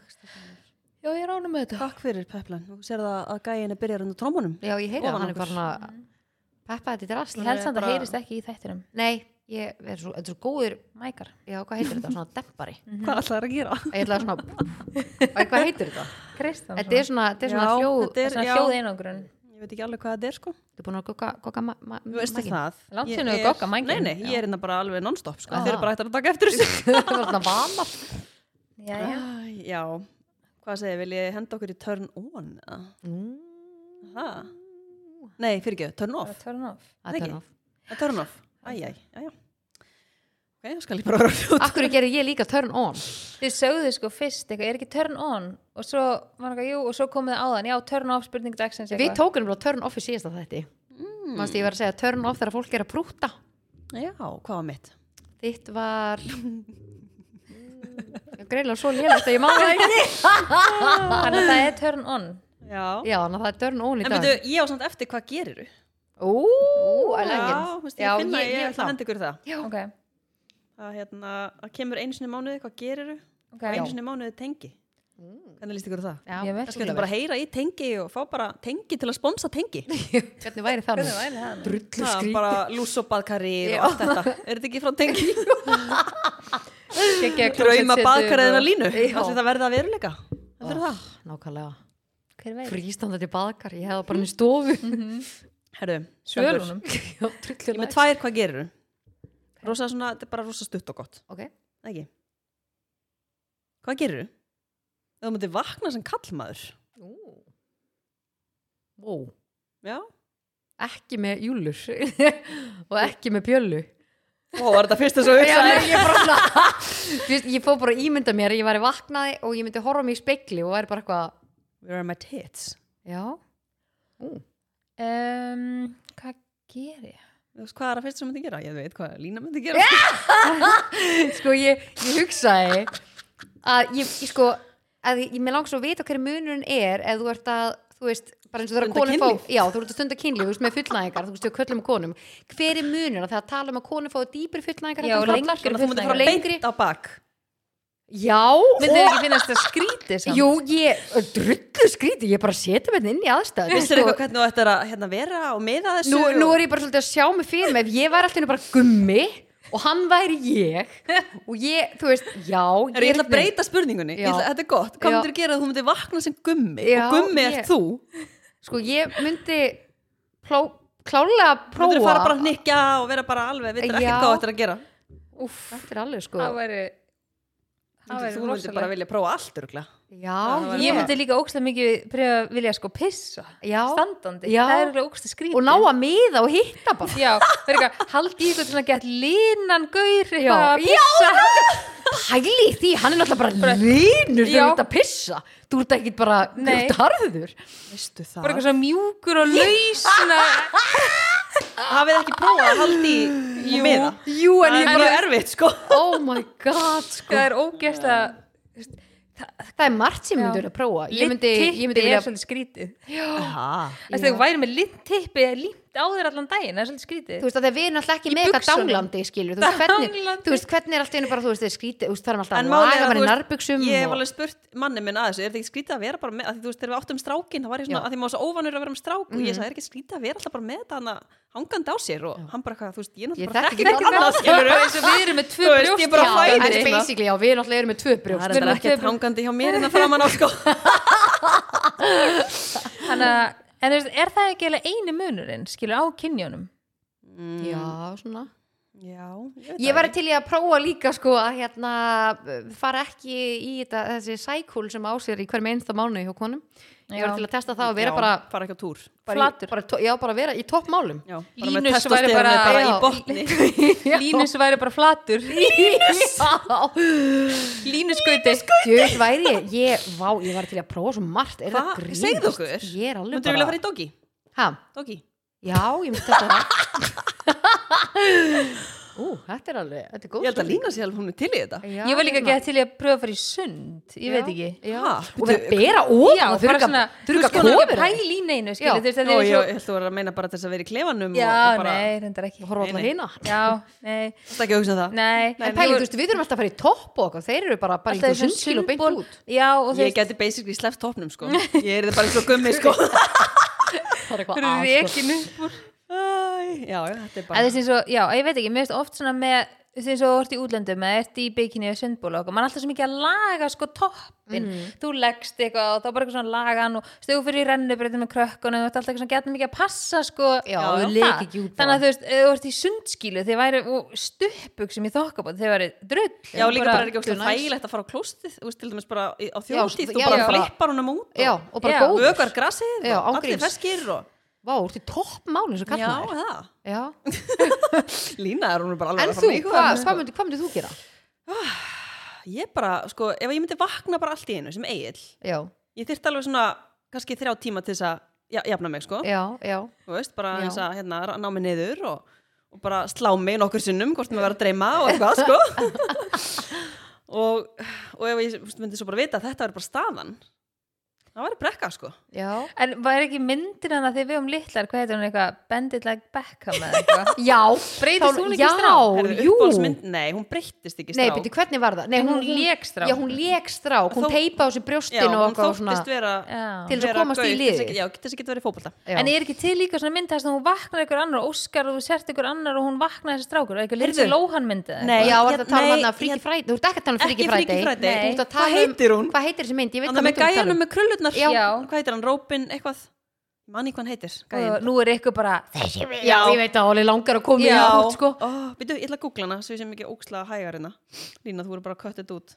Já, ég rána með þetta. Takk fyrir Peplan, þú sér það að gæin er byrjar undir trómunum já, ég heyri að hann er bara svona peppa þetta í drast Ég held samt að bara- heyrist ekki í þættinum. Nei, ég er svo, þetta er svo góður Mækar. Já, hvað heitir þetta, svona dempari Hvað ætlaði að gera? ég ætla að svona, hvað heitir þetta Kristján þetta er svona, þetta er svona Já, hljóð þetta er- Svona hljóð einangrun Ég veit ekki alveg hvað þetta er sko. Þú er búin að ma ma Þú maginn? það. Við er- gogga mækinn. Nei, nei, ég er hérna bara alveg non-stop sko. Þeir eru bara hægt að taka eftir þessu. Það var svona vanar. Já, já. Hvað segir, vil ég henda okkur í turn on? eða? Ha? Nei, fyrir ekki, turn Það off. Er turn off. Það er turn off. A Turn off, æj, æj, já, já Ok, þá skal ég bara vera Af hverju gerir ég líka turn on? Þið sögðu sko fyrst eitthvað, er ekki turn on og svo var eitthvað, jú, og svo komið það áðan já, turn off spurning dagsins Við tókunum bara turn off í síðasta þætti mm. Manstu ég var að segja turn off þegar fólk er að prúta Já, hvað var mitt? Þitt var Greiðlega svo lélægt að ég maður það ekki Þannig að það er turn on Já, Já, þannig að það er turn on í En dag veitu, ég á samt eftir hvað geriru? Ú, I like Já, it. veist, ég finna, ég, ég ætla að henda ykkur það Já. Ok, Það hérna, að kemur einu sinni mánuði, hvað geriru? ok. Og einu sinni mánuði tengi. Hvernig líst ykkur það? Já, Ég veit Það skulle bara heyra í tengi og fá bara tengi til að sponsa tengi. Hvernig væri það? Nú? Hvernig væri það? Drullu Það skrítið bara lús og allt þetta. Er þetta ekki frá tengi? Drauma baðkariðina línu. Allir það verða að veruleika? Þetta er það? Nákvæmlega. Hver veit? Frístandandi baðkar, ég hefði bara hann í stofu. Herðu, Svölunum Já, Ég með tvær, hvað gerir Rosa svona, þetta er bara rosa stutt og gott. Ok, Ekki? Hvað gerir þú? Þú myndir vakna sem kallmaður Ú. Wow. Já. Ekki með júlur og ekki með bjöllu Ó, var þetta fyrst þess að Já, hugsa nei, ég, fór bara að ímynda mér ég væri vaknaði og ég myndi horfa mig í spekli og væri bara eitthvað Where are my tits? já, um, Hvað ger ég? Þú veist, hvað er það fyrst sem myndi gera? Ég veit hvað Lína myndi gera. Sko ég, ég hugsaði að ég, ég sko að ég, ég með langs að vita hverju munurinn er ef þú ert að, þú veist bara eins og þegar Stunda konum fá, já, þú ert að stunda kynlíf, þú veist, með fullnæðingar, þú veist, við köllum með konum. Hver er munurinn? Að þegar tala um að konum fá dýpri fullnæðingar Já, heldur en Já, myndi þið ekki finnast það skrítið samt? Jú, ég, drullu skríti, ég bara setja mig inn í aðstæð Vissir eitthvað hvernig þú ættir að hérna, vera og miða þessu nú, nú og... er ég bara svolítið að sjá mig fyrir mig ef ég væri alltaf bara gummi og hann væri ég og ég, þú veist, já Er ég ætla að breyta spurningunni, ég ætla, þetta er gott. Hvað myndir gera að þú myndir vakna sem gummi? Já, og gummi ég- ert þú. Sko, ég myndi pló, klálega Myndir prófa. fara bara að hnykkja og vera bara alveg þú Úff, þetta er alveg sko. Það Myndir, væri Þú myndir bara vilja prófa allt örgla Já, ég myndi líka ógstlega mikið pröfa að vilja sko pissa. Já. standandi, Já. það er eiginlega ógstlega skrítið og ná að miða og hitta bara. Já, fyrir eitthvað, haldi í eitthvað svona gett línan gaur Já. eitthvað að pissa. Pæli í því, hann er náttúrulega bara línur þegar Já. þú ert að pissa. Þú ert ekki bara, þú ert harður. Veistu það bara eitthvað svona mjúkur og laus Hafið ekki prófað að haldi í, í miða Jú, en Það ég er bara, mjög erfitt sko. Oh my god sko. það er ógæst að Það er margt sem Já. myndur að prófa. Ég myndi, littippi ég myndi er vilja svolítið skrítið. Aha. þess að þú væri með littippi límt á þér allan daginn, það er svolítið skrítið. Þú veist að við erum alltaf ekki Í með eitthvað buxunum. dánlandi skilur Þú veist hvernig, þú veist hvernig er alltaf einu bara Þú veist, þeir skríti, þú veist, það er alltaf að er veist, nærbuxum Ég hef alveg spurt manni minn að þessu Er þetta ekki skrítið að vera bara með að Þú veist, þegar við áttum strákin Það var ég svona, að því maður svo óvanur að vera með strák Og Mhm. ég sagði, er ekki skrítið að vera alltaf bara með þetta hana, hangandi á sér? Og hann bara, hvað, þú veist, ég er náttúrulega bara þekki þekki ekki en þú veist, er það ekki eini munurinn, skilur, á kynjónum? Já, svona Já, ég veit Ég ekki. til í að prófa líka sko að hérna fara ekki í þetta, þessi sækúl sem á sér í hverjum einsta mánu hjá konum Ég væri til að testa það og vera Já, bara, fara ekki á túr. Flatur. bara Já, bara vera í toppmálum. Línus væri bara- bara í botni. Línus væri bara flatur. Línus. Línuskauti Djöð væri ég, ég, vá, ég var til að prófa svo margt. Er Hvað? það grínast? Segðu okkur. Ég er alveg Myndur vilja fara í doggy? Ha, Doggy? já, ég myndi þetta Ú, þetta er alveg, þetta er góð Ég held að lína sér alveg hún er til í þetta. Já, Ég var líka hérna. gett til í að pröfa að fara í sund Ég veit ekki. Já, Ha? og vera að bera ofan Já, og þurfa bara svona, þurfa að ekki kofir pæla í neinu, Já. skilur þú veist, þetta er ég svo ég held að vera að meina bara þess að vera í klefanum Já, og bara, nei, reyndar ekki. horfa nei. hina Já, nei, Það er ekki að hugsa um það? Nei. En pæli, þú veist, við þurfum alltaf að fara í topp og okkur, þeir eru bara, bara í þú sundskil og beint út. Já, og þú Ég veist, geti basically sleppt toppnum sko. Ég er bara eins og gummi sko. Það er eitthvað að, sko. rekin upp úr Já, þetta er bara þess eins og, já, ég veit ekki, mér finnst oft svona með eins og þú ert í útlöndum eða ert í bikini og sundbóla og mann er alltaf svo mikið að laga sko toppin, þú leggst eitthvað og þá bara eitthvað svona lagan og stöðu fyrir í rennubreytum með krökkunum, þú ert alltaf eitthvað svona getur mikið að passa sko Já, þannig að þú veist, þú ert í sundskílu þið væri stuppug sem ég þokka búið þið væri drull. Já, líka bara er ekki nice. þægilegt að fara á klóstið Þú veist, til dæmis bara á þjóðstíð Þú bara flippar honum út Já, og bara og góður Vá, þú ert í toppmáli eins og Já, það Já, Lína er hún bara alveg En að þú, fara hvað ykkur hva myndi, hva myndi þú gera? Ég bara, sko, ef ég myndi vakna bara allt í einu sem eigil Já, Ég þyrfti alveg svona, kannski þrjá tíma til þess að ja, jafna mig, sko. Já, já. Þú veist, bara Já. eins að hérna, ná mig niður og, og bara slá mig nokkur sinnum hvort mér var að dreyma og eitthvað, sko. Og, og ef ég þú veist, myndi svo bara vita að þetta verður bara staðan það væri brekka, sko. Já, en var ekki myndin hann að þið við um litlar hvað heitir hún eitthvað, Bend it like Beckham eða eitthvað? Já. Breytist þá- hún ekki? Já, uppáhaldsmynd- Nei, hún breyttist ekki í Nei, byrju, hvernig var það? Nei, hún lék strák. Já, hún lék strák, hún Þó- teipaði á sér Já, brjóstin og hún þóttist vera Já. Til þess að komast í að- Já, þess að geta verið Já. En er ekki til líka svona mynd þess að hún vaknar ykkur annar og Óskar og þú sért ykkur annar og hún vaknar þessi strákur? Og eitthvað Að Hvað heitir hann? Róbin eitthvað? Manni hvað hann heitir og nú er ykkur bara þessi mynd Já, ég veit að Óli langar að koma í út sko. Býtu, ég ætla að googla hana Svo ég sem ekki ókslega hægar hérna. Lína, þú voru bara að kötta þetta út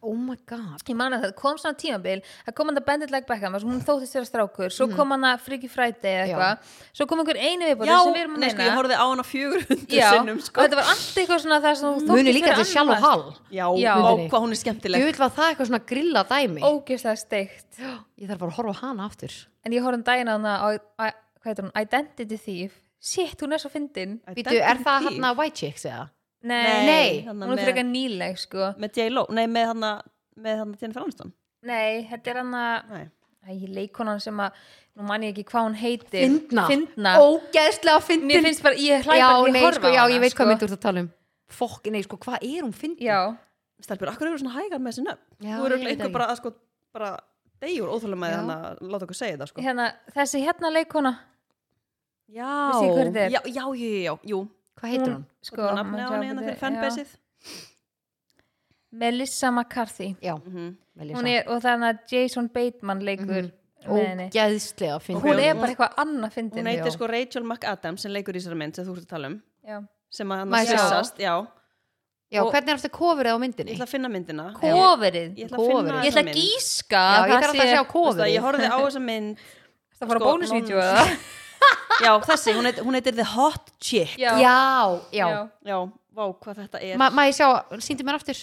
Oh my god. Ég man að það kom svona tímabil það kom hann að Bend it like Beckham hún þóttist vera strákur svo kom hann að Freaky Friday eða eitthvað svo kom einhver einu viðbóti Já, sem við erum að nei, sko, ég horfði á hana fjögur hundur Já, sinnum og sko. þetta var allt eitthvað svona það sem þú þóttist Muni líka til sjálf og hall. Já, Já. Myndinni. hvað hún er skemmtileg. Ég vil var það eitthvað svona grilla dæmi. Ógeðslega steikt. Ég þarf bara að horfa á hana aftur. En ég horfði um á á, á, hvað hún, Thief. Shit, hún er svo fyndin. Býtu, er það hann að White Chicks eða? Nei, Nei, hún er frekar nýleg sko. Með J-Lo, nei, með hana Með hana Jennifer Aniston. Nei, þetta er hann að leikonan sem að, nú man ég ekki hvað hún heitir. Fyndna. Fyndna. Ógeðslega fyndin. Mér finnst bara, ég hlæ Já, bara, ég nei, horfa sko, á já, hana, ég veit sko. hvað myndur þú að tala um. Fokk, nei, sko, hvað er hún fyndin? Já, stelpur, akkur eru svona hægar með þessi nöfn? Já, þú eru ekki. bara að sko bara degjur óþálega með Já. hann að láta okkur segja þetta sko. Hérna, þessi hérna leikona. Já, já, já, já, já, jú Hvað heitir hún? sko, nafni á sjá hérna fyrir fanbaseið já. Melissa McCarthy Já, Mhm. Melissa. hún er, og þannig að Jason Bateman leikur henni Ógeðslega og fyndin. hún er bara eitthvað annað fyndin hún heitir já. sko Rachel McAdams sem leikur í þessari mynd sem þú ert að tala um já. sem að hann ég sjá? svissast, já Já, og- hvernig er þetta kofrið á ég myndinni? ætla að finna myndina kofrið ég ætla að finna Kofrið. ég ætla að gíska Já, ég þarf alltaf að sjá kofrið. ég horfði á þessa mynd það fara sko, bónusvídeó nonsense. eða já, þessi, hún heitir, hún heitir The Hot Chick. Já, Já, já. já, vá, hvað þetta er. Ma- ég sjá, síndi mér aftur?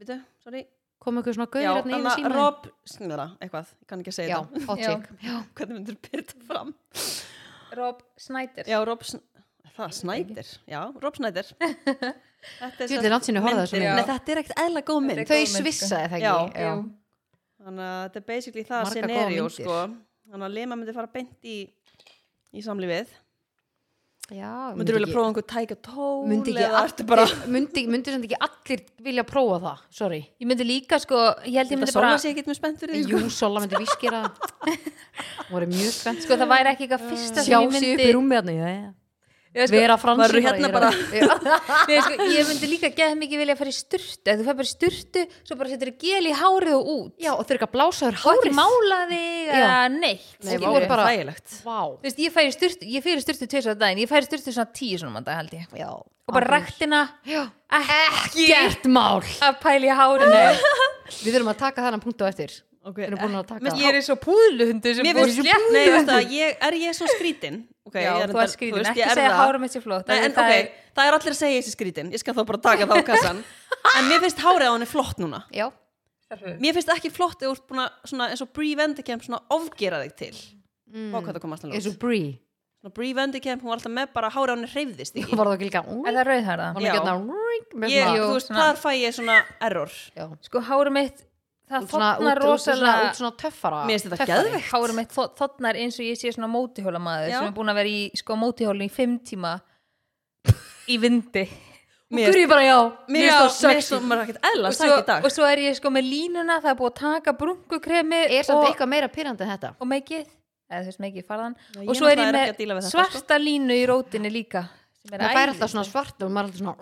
Veitu, sorry. Kom ykkur svona já, gauður hérna yfir síma Rob, snöra, eitthvað, ég kann ekki að segja Já, þetta. Hot Já. chick. Já, hvernig myndir byrta fram? Rob Snyder já, Rob, það, Snæder já, Rob Snæder þetta er langt síðan ég horfði á þessa myndir. þetta er ekkert eðla góð mynd. Þau sko. svissaði það Já. ekki Jú. þannig að þetta er basically það scenario sko. þannig að Lema myndi fara beint í í samlífið. Já, myndir vilja prófa einhver tæka tól Myndi ekki allir ekki vilja prófa það Sorry. Ég myndi líka sko ég held ég myndi bara sig ekkert með spennt fyrir því Jú, Sola myndi vískera. Það voru mjög spennt. Sko það væri ekki eitthvað fyrsta Sjá sig upp í rúmi já, Ég sko, Vera eru hérna bara- Nei, sko, ég myndi líka geða mikið vilja að fara í sturtu þú fær bara í sturtu, svo bara setur gel í hárið og út. Já, og eru ekki að blása þér og ekki hárið. mála þig eða neitt. Nei, er bara- Vá. Þú veist, ég færi styrtu, ég fyrir styrtu tveis á daginn, ég færi styrtu svona tíu svona mann dag held ég. Já, og bara ekki. gert mál að pæla í hárinu. Við þurfum að taka þennan punkt á eftir okay. Við erum búin að taka Mér- ég er svo púðluhundu sem búið slétt nei, veist það, ég, er ég svo skrítin? Okay, já, ég þú reyndar- ert skrítin, veist, ekki ég er segja hárum mitt sér flott Nei, en það ok, er, það er allir að segja þessi skrítin Ég skal þá bara taka það á kassan En mér finnst hárið á henni flott núna Já, Mér finnst ekki flott þú að svona, eins og Brie Vendicamp svona ofgera þig til mm. Vá hvað það kom alltaf eins lót og Brie Svona Brie Vendicamp, hún var alltaf með bara hárið á henni hreyfðist ekki Var það ekki líka er það rauðhærða? Já. ég, Þú veist, þar fæ ég svona error Já. sko hárum mitt það þotnar út- út svona- rosalega út svona töffara. Mér finnst þetta töffari. geðveikt. hárum mitt þo- þotnar eins og ég sé svona mótihólamaður sem er búin að vera í sko mótihólinu í fimm tíma í vindi. Mér Guri bara já? Mér finnst það eðla og svo, í dag. og svo er ég sko með línuna það er búið að taka brunkukremi Er samt og, eitthvað meira pyrrandi en þetta? Og meikið. Eða þú veist meikið farðan og svo er ég með þetta, sko. svarta línu í rótinni líka Það fær alltaf svona sko. svart og maður er alltaf svona.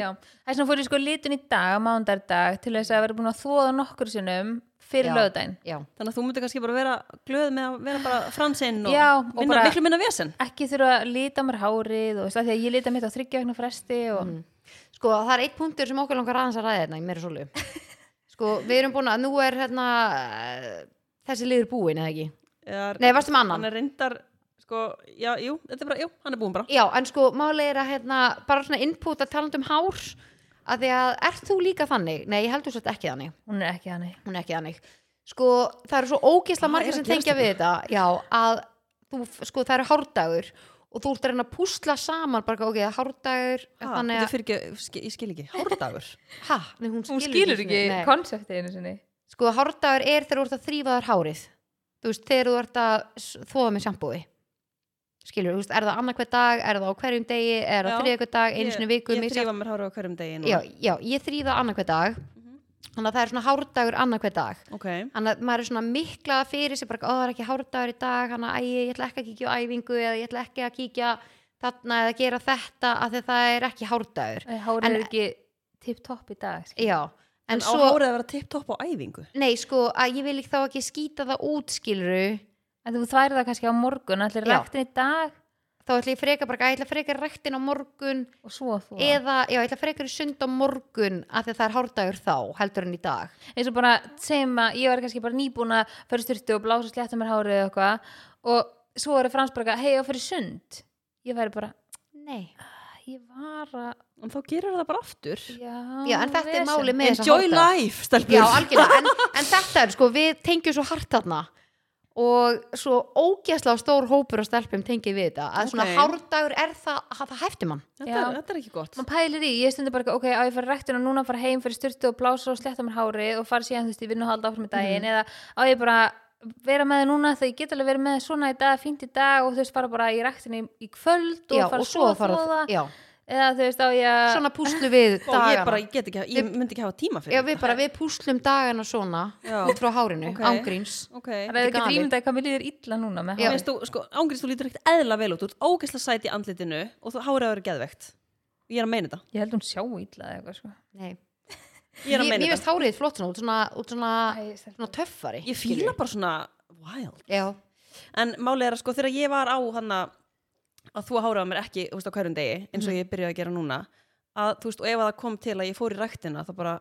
Já, það er svona fór ég sko litun í dag, mándardag til þess að vera búin að þóða nokkur sinnum fyrir Já, Þannig að þú myndir kannski bara vera glöð með að vera bara fransinn og, Já, og minna, bara- miklu minna vesen ekki þurfa að lita mér hárið og því að ég lita mitt á þryggja vegna fresti og Mhm. Sko það er eitt punktur sem okkur langar aðeins að ræða hérna í meira sólu Sko við erum búin að nú er hérna eh, þessi liður búin eða ekki er, Nei, varstu með annan? Sko, já, jú, þetta er bara, jú, hann er búin bara. Já, en sko máli er að hérna bara svona input að tala um hár að því að ert þú líka þannig? Nei, ég heldur svo ekki þannig. Hún er ekki hannig hún er ekki þannig. Sko það eru svo ógeðsla Hvað margir sem tengja við þetta. Já, að þú, sko það eru hárdagur og þú ert að reyna að púsla saman bara ok, hárdagur ha, þannig Þetta að, fyrir ekki, ski- ég skil ekki, hárdagur? Ha, nei, hún, hún skilur ekki nei. konseptið einu sinni. Sko hárdagur er þegar þú ert að þrýfa þar hárið. Þú veist, þegar þú ert að þvoða með sjampói skilur, þú veist, er það annarkvæð dag er það á hverjum degi, er það þriðakvæð dag einu sinni í viku, Ég, þrýfa mér hárið á hverjum degi já, já, ég þrýða annarkvæð dag. Þannig að það er svona hárdagur annarkvæð dag. Ok, þannig að maður er svona mikla fyrir sig bara, ó það er ekki hárdagur í dag þannig að ég ætla ekki að kíkja á æfingu eða ég ætla ekki að kíkja þarna eða gera þetta af því að það er ekki hárdagur. Hárið En- er ekki tipp-topp í dag skilur. já, en, en á svo hárið að vera tipp-topp á æfingu? Nei sko, að þú þværi það kannski á morgun allir Já. ræktin í dag? Þá ætla ég freka bara, að ég ætla freka rektin á morgun og svo þú eða, já, ég ætla frekar í sund á morgun af því að það er hárdagur þá, heldur en í dag. Eins og bara segjum að ég var kannski bara nýbúin að fyrir styrtu og blása slétta mér hárið eða eitthvað og svo er frans bara hei og fyrir sund. Ég væri bara, nei, ég var að En þá gerir það bara aftur. Já, já, en þetta er vesen. máli með þessa Enjoy hárdaga. life, stelpur. Já, algjörlega, en, en þetta er sko, við tengjum svo hart þarna og svo ógeðslega stór hópur af stelpum tengið við þetta. Að svona Ok. hárdagur er það, að það hæfti mann. Þetta, er, þetta er ekki gott. Maður pælir í, ég stundi bara ok, á ég fara rektin og núna fara heim fyrir styrtu og blása og slétta mér hárið og fara síðan þú veist, ég vinna og halda áfram í daginn Mhm. eða á ég bara vera með þið núna þegar ég get alveg verið með þið svona í dag, fínt í dag og þú veist, fara bara í rektin í, í kvöld og já, fara og svo að fara þóða já, eða þú veist á ég að svona púslu við og ég dagana bara, ég get ekki, ég myndi ekki hafa tíma Já, fyrir við bara, við púslum dagana svona Já. út frá hárinu, Ok. ángríns. Ok, það er ekki rýmdaði hvað mér líður illa núna Já. Veist þú, sko, þú lítur ekkert eðla vel út, þú ert ógeðslega sæt í andlitinu og þú hárið að vera geðvegt ég er að meina þetta, ég held hún sjá illa eða eitthvað sko. Nei. ég er þetta. hárið flott svona, út svona, út svona, svona töffari ég fíla bara svona wild. Já, en málið er að sko þegar ég var á hann að þú hárið á mér ekki þú veist, á hverjum degi, eins Mhm. og ég byrjaði að gera núna að þú veist, og ef að það kom til að ég fór í ræktina þá bara,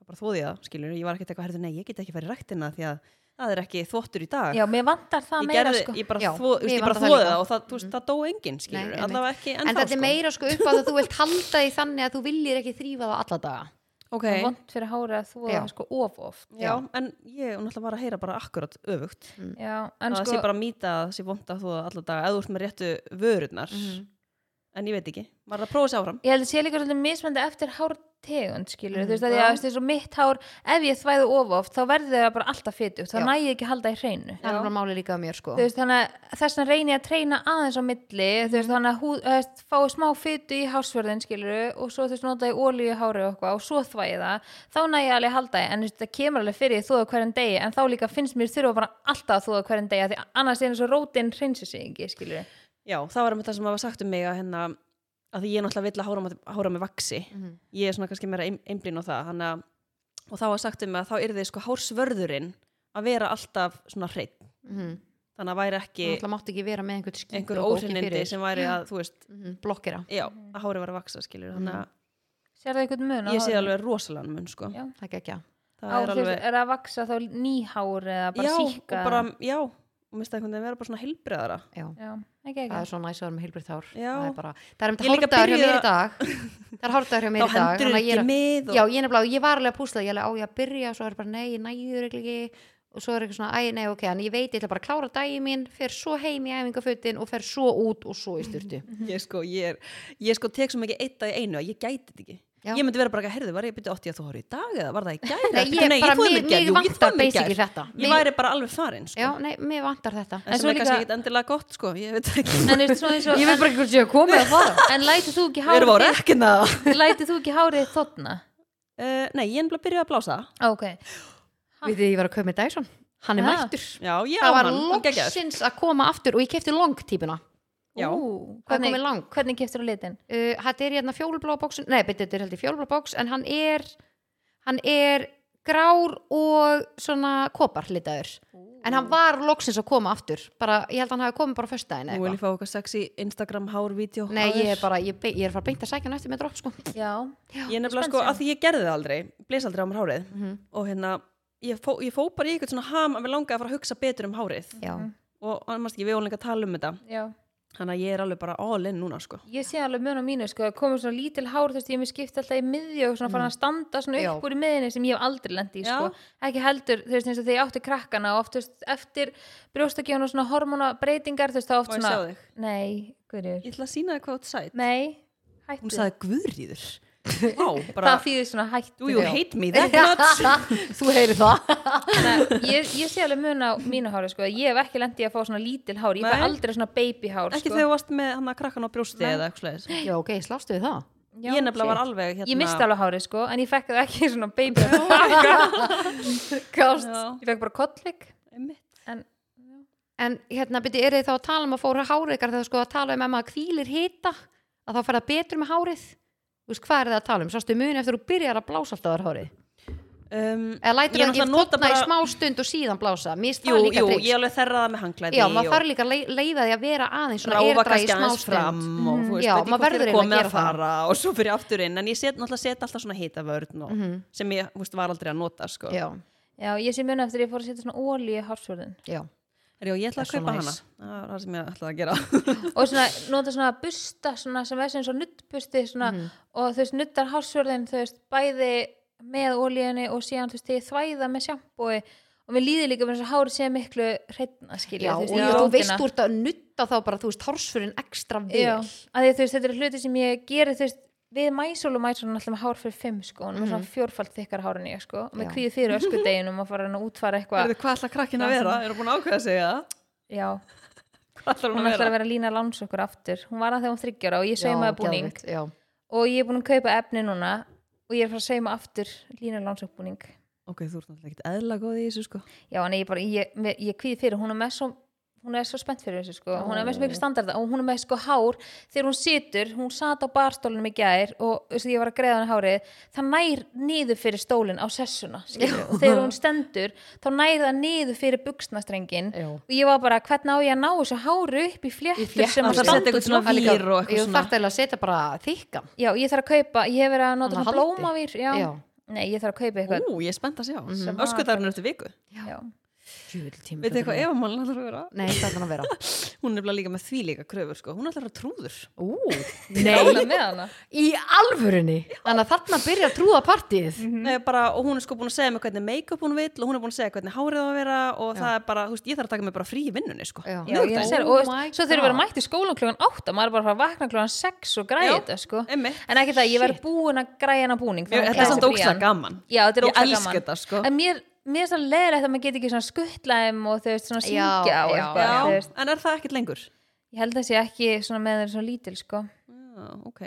þá bara þóði ég það skilur, ég var ekkert eitthvað, nei, ég get ekki farið í ræktina því að það er ekki þvottur í dag. Já, mér vantar það ég, meira gerði, sko. ég bara, Já, þvo, þú veist, ég bara vantar það það og það, þú veist, það dó enginn skilur, Nei, allavega ekki en ennþá þetta er meira sko upp á að þú vilt halda því þannig að þú viljir ekki þrýfa það alla daga ok, okay. vond fyrir hárið að þú Já. það sko of oft já, en ég náttúrulega var að heyra bara akkurat öfugt já, en en það sko sé bara að mýta að það sé vond að þú alla daga eða þú ert með réttu vörurnar Mhm. En ég veit ekki, maður er að prófa sér áfram? Ég held að sé líka svolítið mismöndi eftir hártegund skilur, Mhm, þú veist að já. ég veist eins og mitt hár ef ég þvæði of oft þá verður það bara alltaf fytu þá Já. næ ég ekki að halda í hreinu. Það er bara máli líka á mér sko. Veist þannig að þess vegna reyni að treyna aðeins á milli þú veist þannig að hú, veist, fái smá fytu í hásverðin skilur og svo þú veist nota ég ólíu í hári og eitthvað og svo þvæði það. Þá næ ég alveg að halda því en þú veist, það kemur alveg fyrir þú að hverjum degi en þá líka finnst mér þurfa bara alltaf þú að hverjum degi af því annars er eins og rótin hreinsi sig ekki skilur já, það var það sem var sagt um mig að hérna að því ég náttúrulega vill að hára, hára með vaksi Mhm. ég er svona kannski meira ein, einblín á það að, og þá var sagt um mig að þá er þið sko hársvörðurinn að vera alltaf svona hreitt Mhm. þannig að væri ekki náttúrulega mátt ekki vera með einhvern skýt einhver óhrinnindi sem væri að þú veist, Mhm, blokkera, já, að hári var að vaksa skilur, þannig að sér það einhvern mun á ég sé alveg rosalega mun sko. Já. það er ekki að það á, er er það að vaksa þá nýhár eða bara já, síkka? og bara, já, og minnst það einhvern veginn vera bara svona heilbriðara Já. já, ekki það ekki er svo næs að vera með heilbrið þár. Já. það er bara, það er um Ég líka hárdagur hjá mér í dag. Það er hárdagur hjá mér þá í dag hendur þannig að ég ekki er- mið og, já, ég, er nefnilega, ég var alveg að púsla ég er alveg á ég að byrja og svo er bara nei, ég næður ekki og svo er eitthvað svona, æ, nei, ok en ég veit, ég ætla bara að klára daginn mín fer svo heim í æfingafutin og fer svo út og svo í styrtu ég sko, ég er ég sko tek svo mikið eitt dag í einu að ég gæti þetta ekki Já. ég myndi vera bara að herðu, var ég byrja 80 að þú horfði í dag eða var það í gæri nei, ég bara, mig, mig vantar basically þetta. Ég væri bara alveg farin sko. já, nei, mig vantar þetta. En En sem svo er kannski ekkit endilega gott sko, ég veit ekki. En svo eins og ég veit bara ekki hvort ég koma að fara. En lætið þú ekki hárið lætið þú ekki hárið þotna? Uh, nei, ég er bara að byrja að blása. Ok, við þið, ég var að köpa með Dyson. Hann er Já. mættur það var loksins að koma aftur og ég kefti long típuna Já. Ú, er hvernig, komið lang hvernig keftur þú litin? Uh, þetta er hérna fjólblá bóksun nei, betur, þetta er heldur fjólblá bóks en hann er hann er grár og svona kopar litaður en hann var loksins að koma aftur bara, ég held að hann hafi komið bara föstudaginn nú vil eitthvað. ég fá okkar sexy Instagram hár vídeo. Nei, ég er bara, ég, ég er að fara beint að sækja hann eftir með dropp sko. Já, ég er nefnilega sko, að því ég gerði það aldrei bles aldrei á mér hárið. Mhm. og hérna, ég fó, ég fó bara í eitthvað svona ham að mér langaði að fara að hugsa betur um hárið. Já, og annars ekki, við vorum líka að tala um þetta. Já þannig að ég er alveg bara all in núna sko. Ég sé alveg mun á mínu sko, að komið svona lítil hár þú veist, ég mér skipti alltaf í miðju og svona fara að standa svona Já. upp úr í miðinni sem ég hef aldrei lendi í Já. sko, ekki heldur, þú veist eins og þegar ég átti krakkana og oft, þú veist, eftir brjóstakjón og svona hormonabreitingar, þú veist, þá oft Má ég svona sjá þig? nei, guður, Ég ætla að sína þig hvað þú sætt. Nei hættu, Hún sagði Guðríður Bara það þýðir svona hættu Do you Já. hate me that much? þú heyri það að ég, ég sé alveg mun á mínu hári sko. ég hef ekki lendið að fá svona lítil hár ég fæ Nei. aldrei svona baby hár Ekki sko. þegar þú varst með hann að krakkan á brjósti Nei. eða eitthvað já, ok, slástu við það Já, Ég nefnilega var alveg hérna ég misti alveg hári sko, en ég fekk það ekki svona baby. Já. ég fekk bara Einmitt. en en hérna, byrju, er þið þá að tala um að fóra háreikar þegar sko að tala um ef maður kvílir hita að þá fer það betur með hárið þú veist, hvað er það að tala um, sástu mun eftir þú byrjar að blása alltaf þar hárið? Um, eða lætur Ég það ekki þotna í smá stund og síðan blása. Jú, það líka jú, ég alveg þerra það með hanglæði já, maður þarf líka að lei- leiða því að vera aðeins svona erdra í smá stund. og þú veist, Já, maður verður er eiginlega að að gera það. fara og svo fyrir aftur inn. En ég set alltaf svona hitavörn og, Mhm. sem ég þú veist, var aldrei að nota sko. já, já, ég sé mun eftir ég fór að setja svona ólíu hársvörðin já, Er, já, ég ætla Það er að kaupa hana? það er það sem ég ætla að gera. Og svona, nota svona busta svona, sem er sem svo nuttbusti svona, Mhm. og þú veist, nuttar hársvörðin þú veist, bæði með ólíunni og síðan, þú veist, þegar ég þvæða með sjampói og mér líður líka með þess að hári sé miklu hreitna, skilja, já og ég, þú veist þú ert að nutta þá bara þú veist hársfyrin ekstra vel. Já, að því þú veist, þetta er hluti sem ég geri þú veist, við mæsól og mæsól alltaf með hár fyrir fimm sko, og með svona fjórfald þykkar hár en ég sko, og með Já. kvíði fyrir öskudeginum og fara hann að útfara eitthvað Hvað ætla krakkin að vera? Eru búin að ákveða sig það? já, hún hún að vera? að vera lína lánsokkur aftur hún var að þegar hún þryggjara og ég saumaði búning já. og ég er búin að kaupa efni núna og ég er að fara að sauma aftur lína lánsokbúning Ok, þú ert náttúrulega ekkert eðla góð í þessu sko já, en ég bara, ég, ég, ég kvíði fyrir hún er með svo hún er svo spennt fyrir þessu sko, hún er með svo miklu standarda og hún er með sko hár, þegar hún situr hún sat á barstólunum í gær og þess að ég var að greiða hann hárið, það nær niður fyrir stólinn á sessuna og þegar hún stendur, þá nær það niður fyrir buksnastrengin Já. og ég var bara, hvernig á ég að ná þessu háru upp í fléttur sem að eitthvað Ég þarf að setja bara þykkan. Já, ég þarf að kaupa, ég hef verið að nota blómavír já. Já. nei, ég þarf að kaupa eitthvað Ú, ég er spennt að sjá. Sem Öskudagurinn eftir viku. Já. Djöfull tími Veitu eitthvað þetta er- Eva Málin ætlar að vera? Nei, það er að vera. Hún er nefnilega líka með því líka kröfur sko. Hún ætlar að vera trúður. Ú, Nei. með hana. Í alvörunni? Þannig að þarna byrja að trúða partíð Nei, bara, og hún er sko búin að segja mig hvernig make-up hún vill og hún er búin að segja hvernig hárið á að vera og það er bara, þú veist, ég þarf að taka mig bara frí í vinnunni sko. Já. Já, ég Oh sér, og my svo þeir eru verið mætt í skólan klukkan 8 maður er bara að vakna klukkan 6 og Já, þetta sko. en ekki það, ég verið búin að græja hana búning þetta er samt frían. gaman. Já, þetta er Ég gaman. þetta sko. En mér, mér er svona leðilegt að maður geti ekki svona skuttlaðum og þau veist svona syngja og já, eitthvað en er það ekkert lengur? ég held að það sé ekki svona með þeir svona lítil sko. Já, ok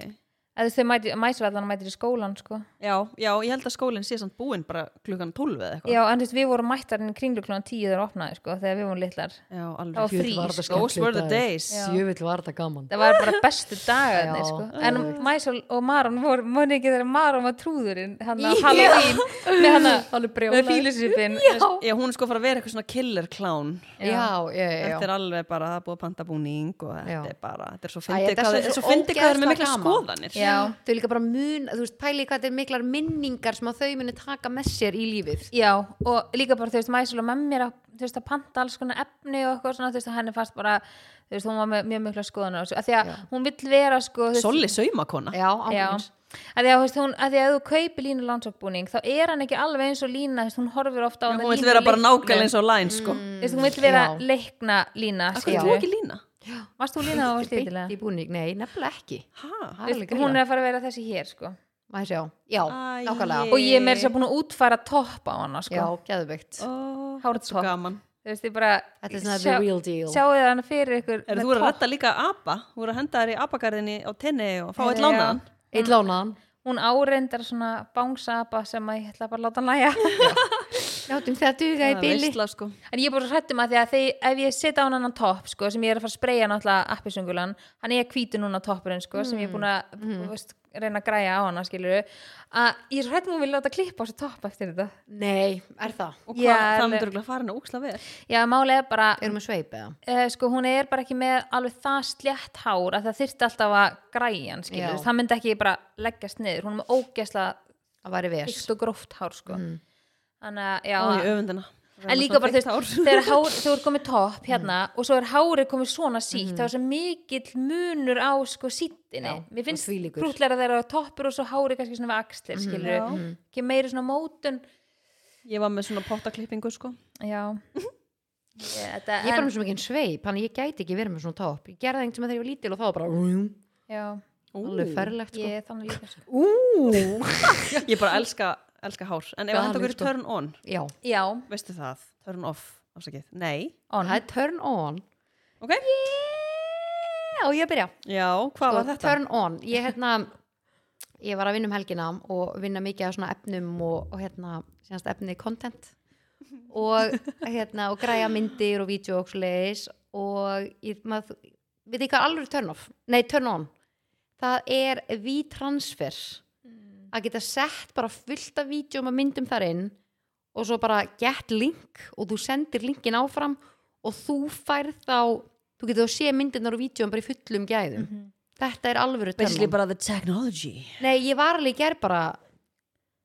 eða þau mæti, mæsverðan mætir í skólan sko. Já, já, ég held að skólinn sé samt búinn bara klukkan 12 eða eitthvað. Já, en þú veist, við vorum mættar inn í kringlu klukkan 10 þegar opnaði sko, þegar við vorum litlar. Já, Það var alveg frí, Djöfull var sko. Those were the days. Sjöfull var þetta gaman. Það var bara bestu dagarnir Já, sko. en Mæsal og Maron voru, muni ekki þegar Maron var trúðurinn hann að Halloween með hann brjólaður. fílusipin Já, hún er sko að fara að vera eitthvað svona killer clown. Já, já, já, já. Þetta er alveg bara, það er búið Já. er er er er það er. Þau líka bara mun, þú veist, pæli hvað þetta er miklar minningar sem að þau muni taka með sér í lífið Já, og líka bara, þú veist, Mæsal og með mér að, þú veist, að panta alls konar efni og eitthvað svona, þú veist, að henni fannst bara þú veist, hún var með mjög mikla skoðunar og svo, að því að Já. hún vill vera, sko Solli saumakona Já, Já, ángríns að því að, þú veist, hún, að því að ef þú kaupir línu landsókbúning þá er hann ekki alveg eins og lína hún horfir ofta á hana Hún vil vera bara nákvæmlega eins og læn sko Þú veist, hún vill vera leikna lína skilurðu. þú ekki lína? Varst þú lína á í búning, nei, nefnilega ekki Ha? Það hún er að fara að vera þessi hér sko. Má ég sjá, já, nákvæmlega og ég er meira sér búin að útfæra topp á hana sko. Já, geðveikt Ó, Hárið Svo topp. gaman þú veist, ég bara Þetta er svona the real deal sjáu þið hana fyrir ykkur Er með þú voru að redda líka apa? Þú voru að henda þær í apagarðinni á tenni og fá eitt Já. lánaðan? Eitt lánaðan hún áreindar svona bángsapa sem að ég ætla bara að láta hann læja Látum það duga í Það er bili. veistla sko. En ég er bara svo hrættum að því að þeir, ef ég setja á hann annan topp sko, sem ég er að fara að spreyja náttúrulega appisungulan, hann er hvítu núna toppurinn sko, sem ég er búin að Mm. veist, reyna að græja á hana skilur að ég er hrættum að hún vil láta klippa á þessu topp eftir þetta. Nei, er það? Og hvað, það alveg. myndur örugglega fara henni óksla vel. Já, málið er bara Erum við sveip eða? uh, sko, hún er bara ekki með alveg það slétt hár að það þyrfti alltaf að græja hann skilur, þannig að, já, Ó, öfundina. En líka bara þú veist, þegar hár, þú er komið topp hérna og svo er hárið komið svona sítt þá er svo mikill munur á sko síttinni, Já, mér finnst og þvílíkur. krútlega þegar það er toppur og svo hárið kannski svona við axlir, skilur Já. ekki meiri svona mótun. Ég var með svona pottaklippingu sko. Já. Ég, þetta, Ég er bara en, með svo mikið sveip, þannig ég gæti ekki verið með svona topp. Ég gerði það einhvern sem þegar ég var lítil og þá var bara já, Alveg ferlegt sko. Ég er þannig líka sko. Ú, Ég bara elska, elska hár. En ef Galið, okkur sko. turn on? Já, já, Veistu það, turn off Afsakið, nei. On. Það er turn on. Ok, Já, ég að byrja? Já, hvað var Sko, þetta? Turn on, ég hérna Ég var að vinna um helgina og vinna mikið af svona efnum og, og hérna síðanst efni content. Og hérna og græja myndir og vídeo og svo leiðis og ég, maður, við ekki hvað alveg turn off? Nei, turn on. Það er V-transfer að geta sett bara fullt af vídjum og myndum þar inn og svo bara get link og þú sendir linkin áfram og þú færð þá þú getur þá sé myndirnar og vídjum bara í fullum gæðum. Þetta er alvöru turn Basically on bara the technology. Nei, ég var alveg ger bara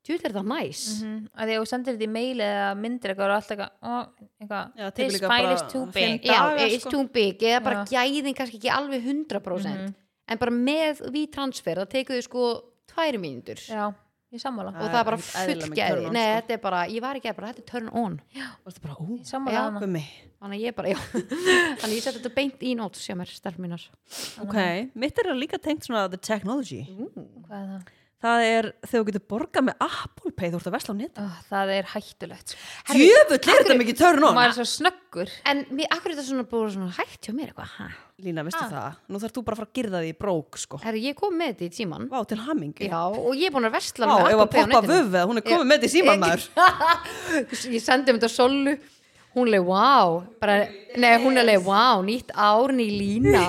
djúð er það næs. Mm að því að þú sendir þetta í mail eða myndir eitthvað og allt eitthvað, ó, eitthvað this líka file is too big. Já, it's sko. too big eða bara Já. gæðin kannski ekki alveg 100% en bara með V-transfer það tekur þau sko tvær mínútur. Já, ég sammála. Og Það er er bara ekkert eðlilega full mikið gæði turn on, nei, sko. þetta er bara, ég var ekki að bara, þetta er turn on Varstu bara, ú, sammála Já. hana þannig að ég bara, já. Þannig ég seti þetta beint í nót sem er stelp mínar. Ok, mitt er líka tengt svona the technology. Hvað er það? Það er þegar þú getur borgað með Apple Pay, þú ert að vesla á net Ó, það er hættulegt sko. Djöfull er þetta mikið törn og on maður er svo snöggur En mér, akkur er þetta svona búið svona hægt hjá mér eitthvað ha? Lína, veistu Ah. það? Nú þarf þú bara að fara að girða því í brók, sko Herru, ég kom með þetta í tíman Vá, til hammingu Já, og ég er búin að versla Vá, með að Apple Pay á poppa netinu. vöfið, hún er komið með þetta í síman maður Ég sendi um þetta á Hún leið, wow bara, Nei, hún er leið, wow, nýtt ár, ný lína.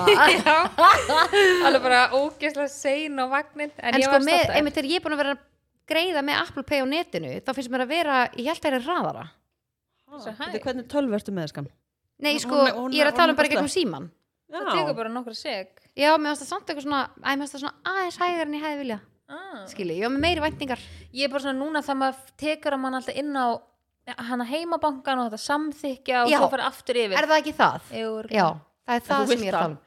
Alveg bara ógeðslega sein á vagnin en, En ég sko, var með, einmitt þegar ég er búin að vera að greiða með Apple Pay á netinu þá finnst mér að vera, ég held að það er hæ. Þetta er hvernig tölvu ertu með, skan Nei, sko, hún er- hún ég er er- að tala um bara er gegnum bara síman það tekur bara nokkra seg Já, mér finnst það samt eitthvað svona Æ, mér finnst það svona aðeins hægar en ég hefði vilja ah. Skilji, ég var með meiri væntingar. Ég er bara svona núna það maður tekur að mann alltaf inn á hana heimabankan og þetta samþykja og Já. svo fara aftur yfir. Er það ekki það? Jú, Já, það er það sem ég er að um.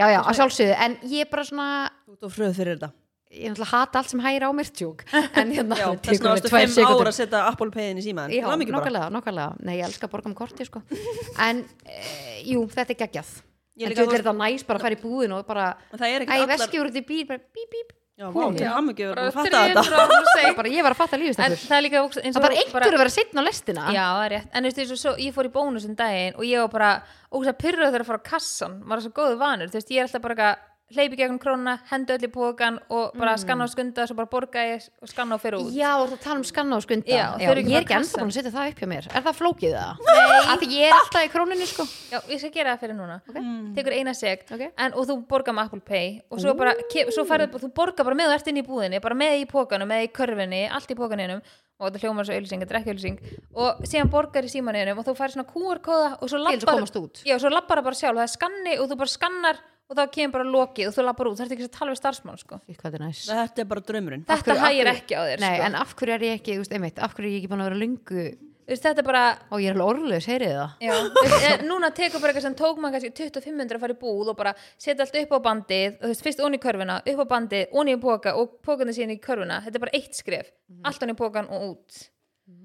Já, já, að sjálfsögðu, en ég er bara svona Þú ert of fröð fyrir þetta. Ég náttúrulega hata allt sem hægir á mér tjúk. En hérna varstu tvær fimm sekúndur. ára að setja Apple Pay inn í símaðin Já, er nokkulega, nokkulega Nei, ég elska að borga með korti, sko. En, e, jú, þetta er geggjað. Ég En þú er þetta næs bara að fara í búðin og bara En Það er Æ, ekki allar veski úr þetta í bíl, bara bíp, bíp Já, komið. til hammingu bara Þú fattar þetta. 300 og þú segir- bara, Ég var að fatta en lífistættur það er líka eins Það og var einhver að vera setna á lestina. Já, það er rétt, en þú veist, svo, ég fór í bónus um daginn og ég var bara, ógæst að pyrra þegar að fara á kassan, maður er svo góðu vanur, þú veist, ég er alltaf bara eitthvað, hleypi gegnum krónuna, hendu öll í pókan og bara skanna á skunda, svo bara borga ég og skanna og fyrir út. Mm. Já, þú ert að tala um skanna og skunda. Já, ekki Ég er ekki ennþá búin að setja það upp hjá mér. Er það flókið það? Nei. Því ég er alltaf í króninni, sko. Já, ég skal gera það fyrir núna. Ok. Tekur eina seg, Ok. en, og þú borgar með Apple Pay. Og svo bara, svo færðu, þú borgar bara með þú ert inn í búðinni, bara með í pókanum, með í körfinni, allt í pókaninum og þetta hljómar svo auðlýsing, þetta er ekki auðlýsing og síðan borgar í símaninum og þú færði svona QR-kóða og svo að lappar komast út. Já, svo lappar það bara sjálf, það er skanni og þú bara skannar og þá kemur bara lokið og þú lappar út, það er ekki að tala við starfsmann sko. Hvað er næs Þetta er bara draumurinn Þetta hægir ekki á þér Nei, sko. en af hverju er ég ekki, þú veist, einmitt Af hverju er ég ekki búin að vera lungu Þú veist, Þetta er bara, Og ég er alveg orðlaus, heyrið það já, þú veist, eh, núna tekur bara eitthvað sem tók maður kannski 2500 að fara í búð og bara setja allt upp á bandið, þú veist, fyrst onni í körfuna, upp á bandið, onni í póka og pókandi síðan í körfuna, þetta er bara eitt skref, Mhm. allt onni í pókan og út.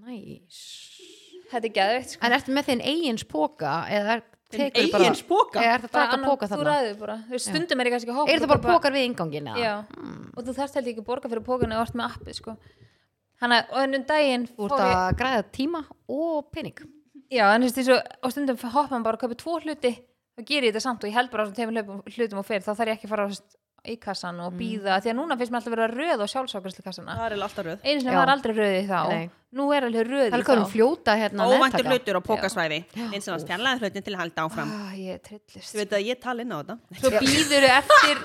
Næs Þetta er geðveikt sko. En ertu með þinn eigins póka eða er, tekur bara eigins poka? Eða ertu að Bara annan- póka Þú þarna ræður bara, þú veist, stundum er ég kannski að hoppa Er það og bara pókar við ingangin eða? Já, og þú þarft held ekki að borga fyrir pókanu og ert með appið sko. Hanna, og ennum daginn Þú ert fór ég- að græða tíma og pening Já, en þú veist, þessu, og stundum hoppa hann bara að kaupa tvo hluti þá ger ég þetta samt og ég held bara á þessum tveimur hlutum, hlutum og fyrir, þá þarf ég ekki að fara þú veist, í kassan og býða, því að núna finnst mér alltaf vera röð og sjálfsákvæslu kassana Það er alltaf röð. Einu sinni Já. var aldrei röð í þá. Nei. nú er alveg röð Það í er hvað um þá. fljóta hérna Óvæntur hlutur á pókasvæði eins og hans fjarlæði hlutin til að halda áfram. Ah, ég trillist. Þú veit að ég tala inn á þetta. Svo býður eftir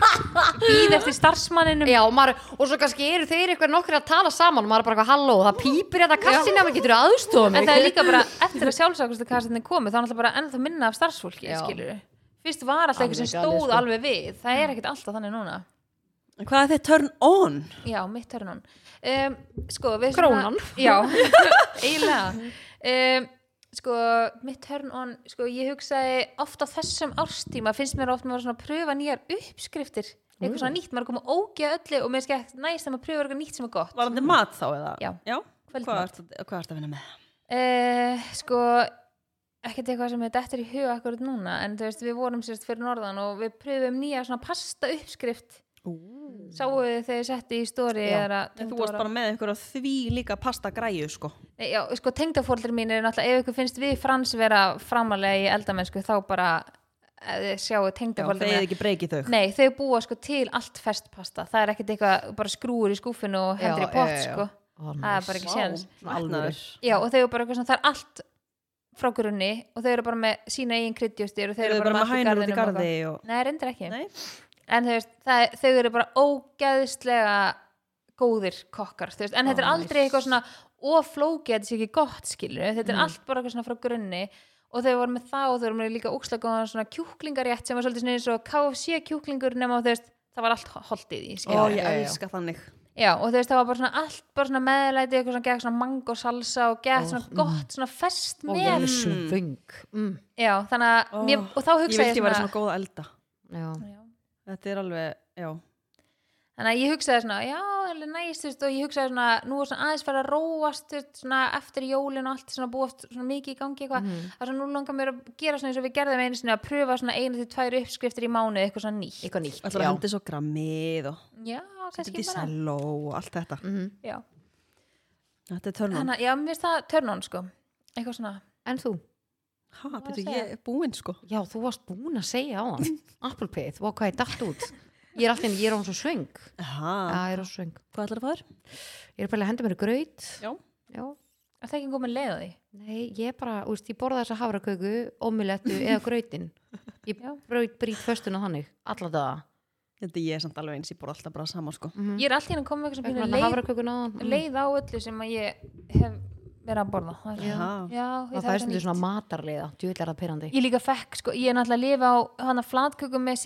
býð eftir starfsmanninum. Já, maður, og svo kannski eru þeir eitthvað nokkur að tala saman. Og maður er bara eitthvað halló, það pípir þetta kassin að maður getur aðstofa en mig. það er líka bara eftir að sjálfsákvæslu kassinni Já. fyrst var alltaf eitthvað sem stóð sko. alveg við það er ekkert alltaf þannig núna Hvað er þið turn on? Já, mitt törnun um, Sko, við Krónan. Já, eiginlega um, Sko, mitt turn on Sko, ég hugsaði oft á þessum árstíma finnst mér oft maður svona að pröfa nýjar uppskriftir eitthvað svona nýtt, maður komið að ógeða öllu og mér skemmt næst að maður pröfa eitthvað nýtt sem er gott Var þetta mat þá eða? Já. Hvað ertu hvað ertu að vinna með? uh, Sko ekkert eitthvað sem er dettur í huga akkurat núna en þú veist, við vorum sérst fyrir norðan og við pröfum nýja svona pasta uppskrift. Sáu þið þegar ég setti í stóri þú varst bara með einhverja því líka pasta græju sko. Nei, Já, sko, tengdafóldri mín er náttúrulega, ef ykkur finnst við frans vera framalega í eldamennsku þá bara, sjáu Já, tengdafóldri þeir ekki breykið þau. Nei, þau búa sko til allt festpasta. Það er ekkert eitthvað, bara skrúur í skúfinu og hendur í pott, sko. Það er bara ekki séns. Alveg Já, og þau eru bara eitthvað svona, það er allt frá grunni og þau eru bara með sína eigin kryddjústir og þau eru bara, með með hænur út í garðinum og og... Nei, reyndir ekki. Nei, en þú veist, það, er- þau eru bara ógeðslega góðir kokkar, veist, en Ó, þetta er aldrei eitthvað svona oflókið, þetta sé ekki gott skilur, þetta er Mm. allt bara eitthvað svona frá grunni. Og þau voru með það og þau voru með líka ókslega góðan svona kjúklingarétt sem var svolítið svona eins og KFC kjúklingur nema þú veist, það var allt holdið í ó, skilur. ég já, já. elska þannig Já, og þú veist, það var bara svona allt bara svona meðlæti, eitthvað svona gegn svona mango salsa og gegn Ó, svona mm. gott, svona fest Og ég er með með svöng mm. Já, þannig að mér, og þá Ég hugsaði vildi ég vera svona góð að elda Já, Já. Þetta er alveg, já Þannig að ég hugsaði svona, já, alveg næst, þú veist, og ég hugsaði svona, nú er svona aðeins fara að róast, svona eftir jólin og allt svona búast svona mikið í gangi eitthvað. Það er svona, nú langar mér að gera svona eins og við gerðum einu sinni að pröfa svona einu til tvær uppskriftir í mánu, eitthvað svona nýtt. eitthvað nýtt að hendi svo grammið og Já, kannski bara. og allt þetta Mhm. Já. Þetta er törnum. Þannig, að- já, mér finnst það turn on sko eitthvað svona En þú? Ha, að betur, ég er búinn sko. Já, þú varst búin að segja á hann Apple Pay, þú var hvað ég dætt út Ég er alltaf, ég er án svo svöng Ha, Já, ég er svo svöng hvað ætlar að fara? Ég er bara að henda mér graut Já. Já Er það ekki komið leið á því? Nei, ég er bara, úst, ég borða þessa havraköku, omulettu eða grautin. Ég Já. braut brýt föstuna þannig, alla daga. Þetta ég er samt alveg eins, ég bor alltaf bara sama sko. Mm Ég er alltaf að koma -hmm. leið, á leið á öllu sem að ég hef verið að borða Það Já. Já, Og það er nýtt. stundur svona er það pyrrandi. Ég líka fekk, sko, ég er náttúrulega að lifa á hana flatköku með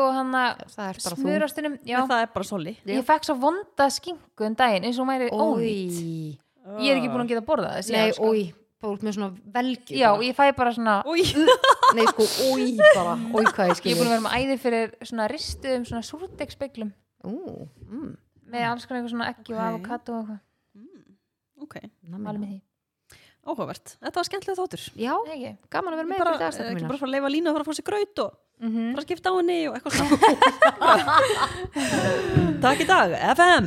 og hana Það er bara þú. smurastunum Já, En það er bara soli. ég fekk svo vonda skinku um daginn eins og ónýtt Ói. Ég er ekki búin að geta borðað þessi Nei, sko. ói, bara út með svona velgjur. Já, bara. ég fæ bara svona Új, Nei, sko, ói bara, ói hvað ég Ég er búin að vera með æði fyrir svona ristuðum svona súrdegsspeglum Ú, mm, með alls konar eitthvað svona ekki og Ok. avokado og eitthvað ok. Alveg með því áhugavert. Þetta var skemmtilega þáttur. Já, ekki gaman að vera með bara, fyrir ekki dagstættum bara mínar. fara að leifa línu að fara að fá sér graut og Mhm. bara skipta á henni og eitthvað. Takk í dag, FM.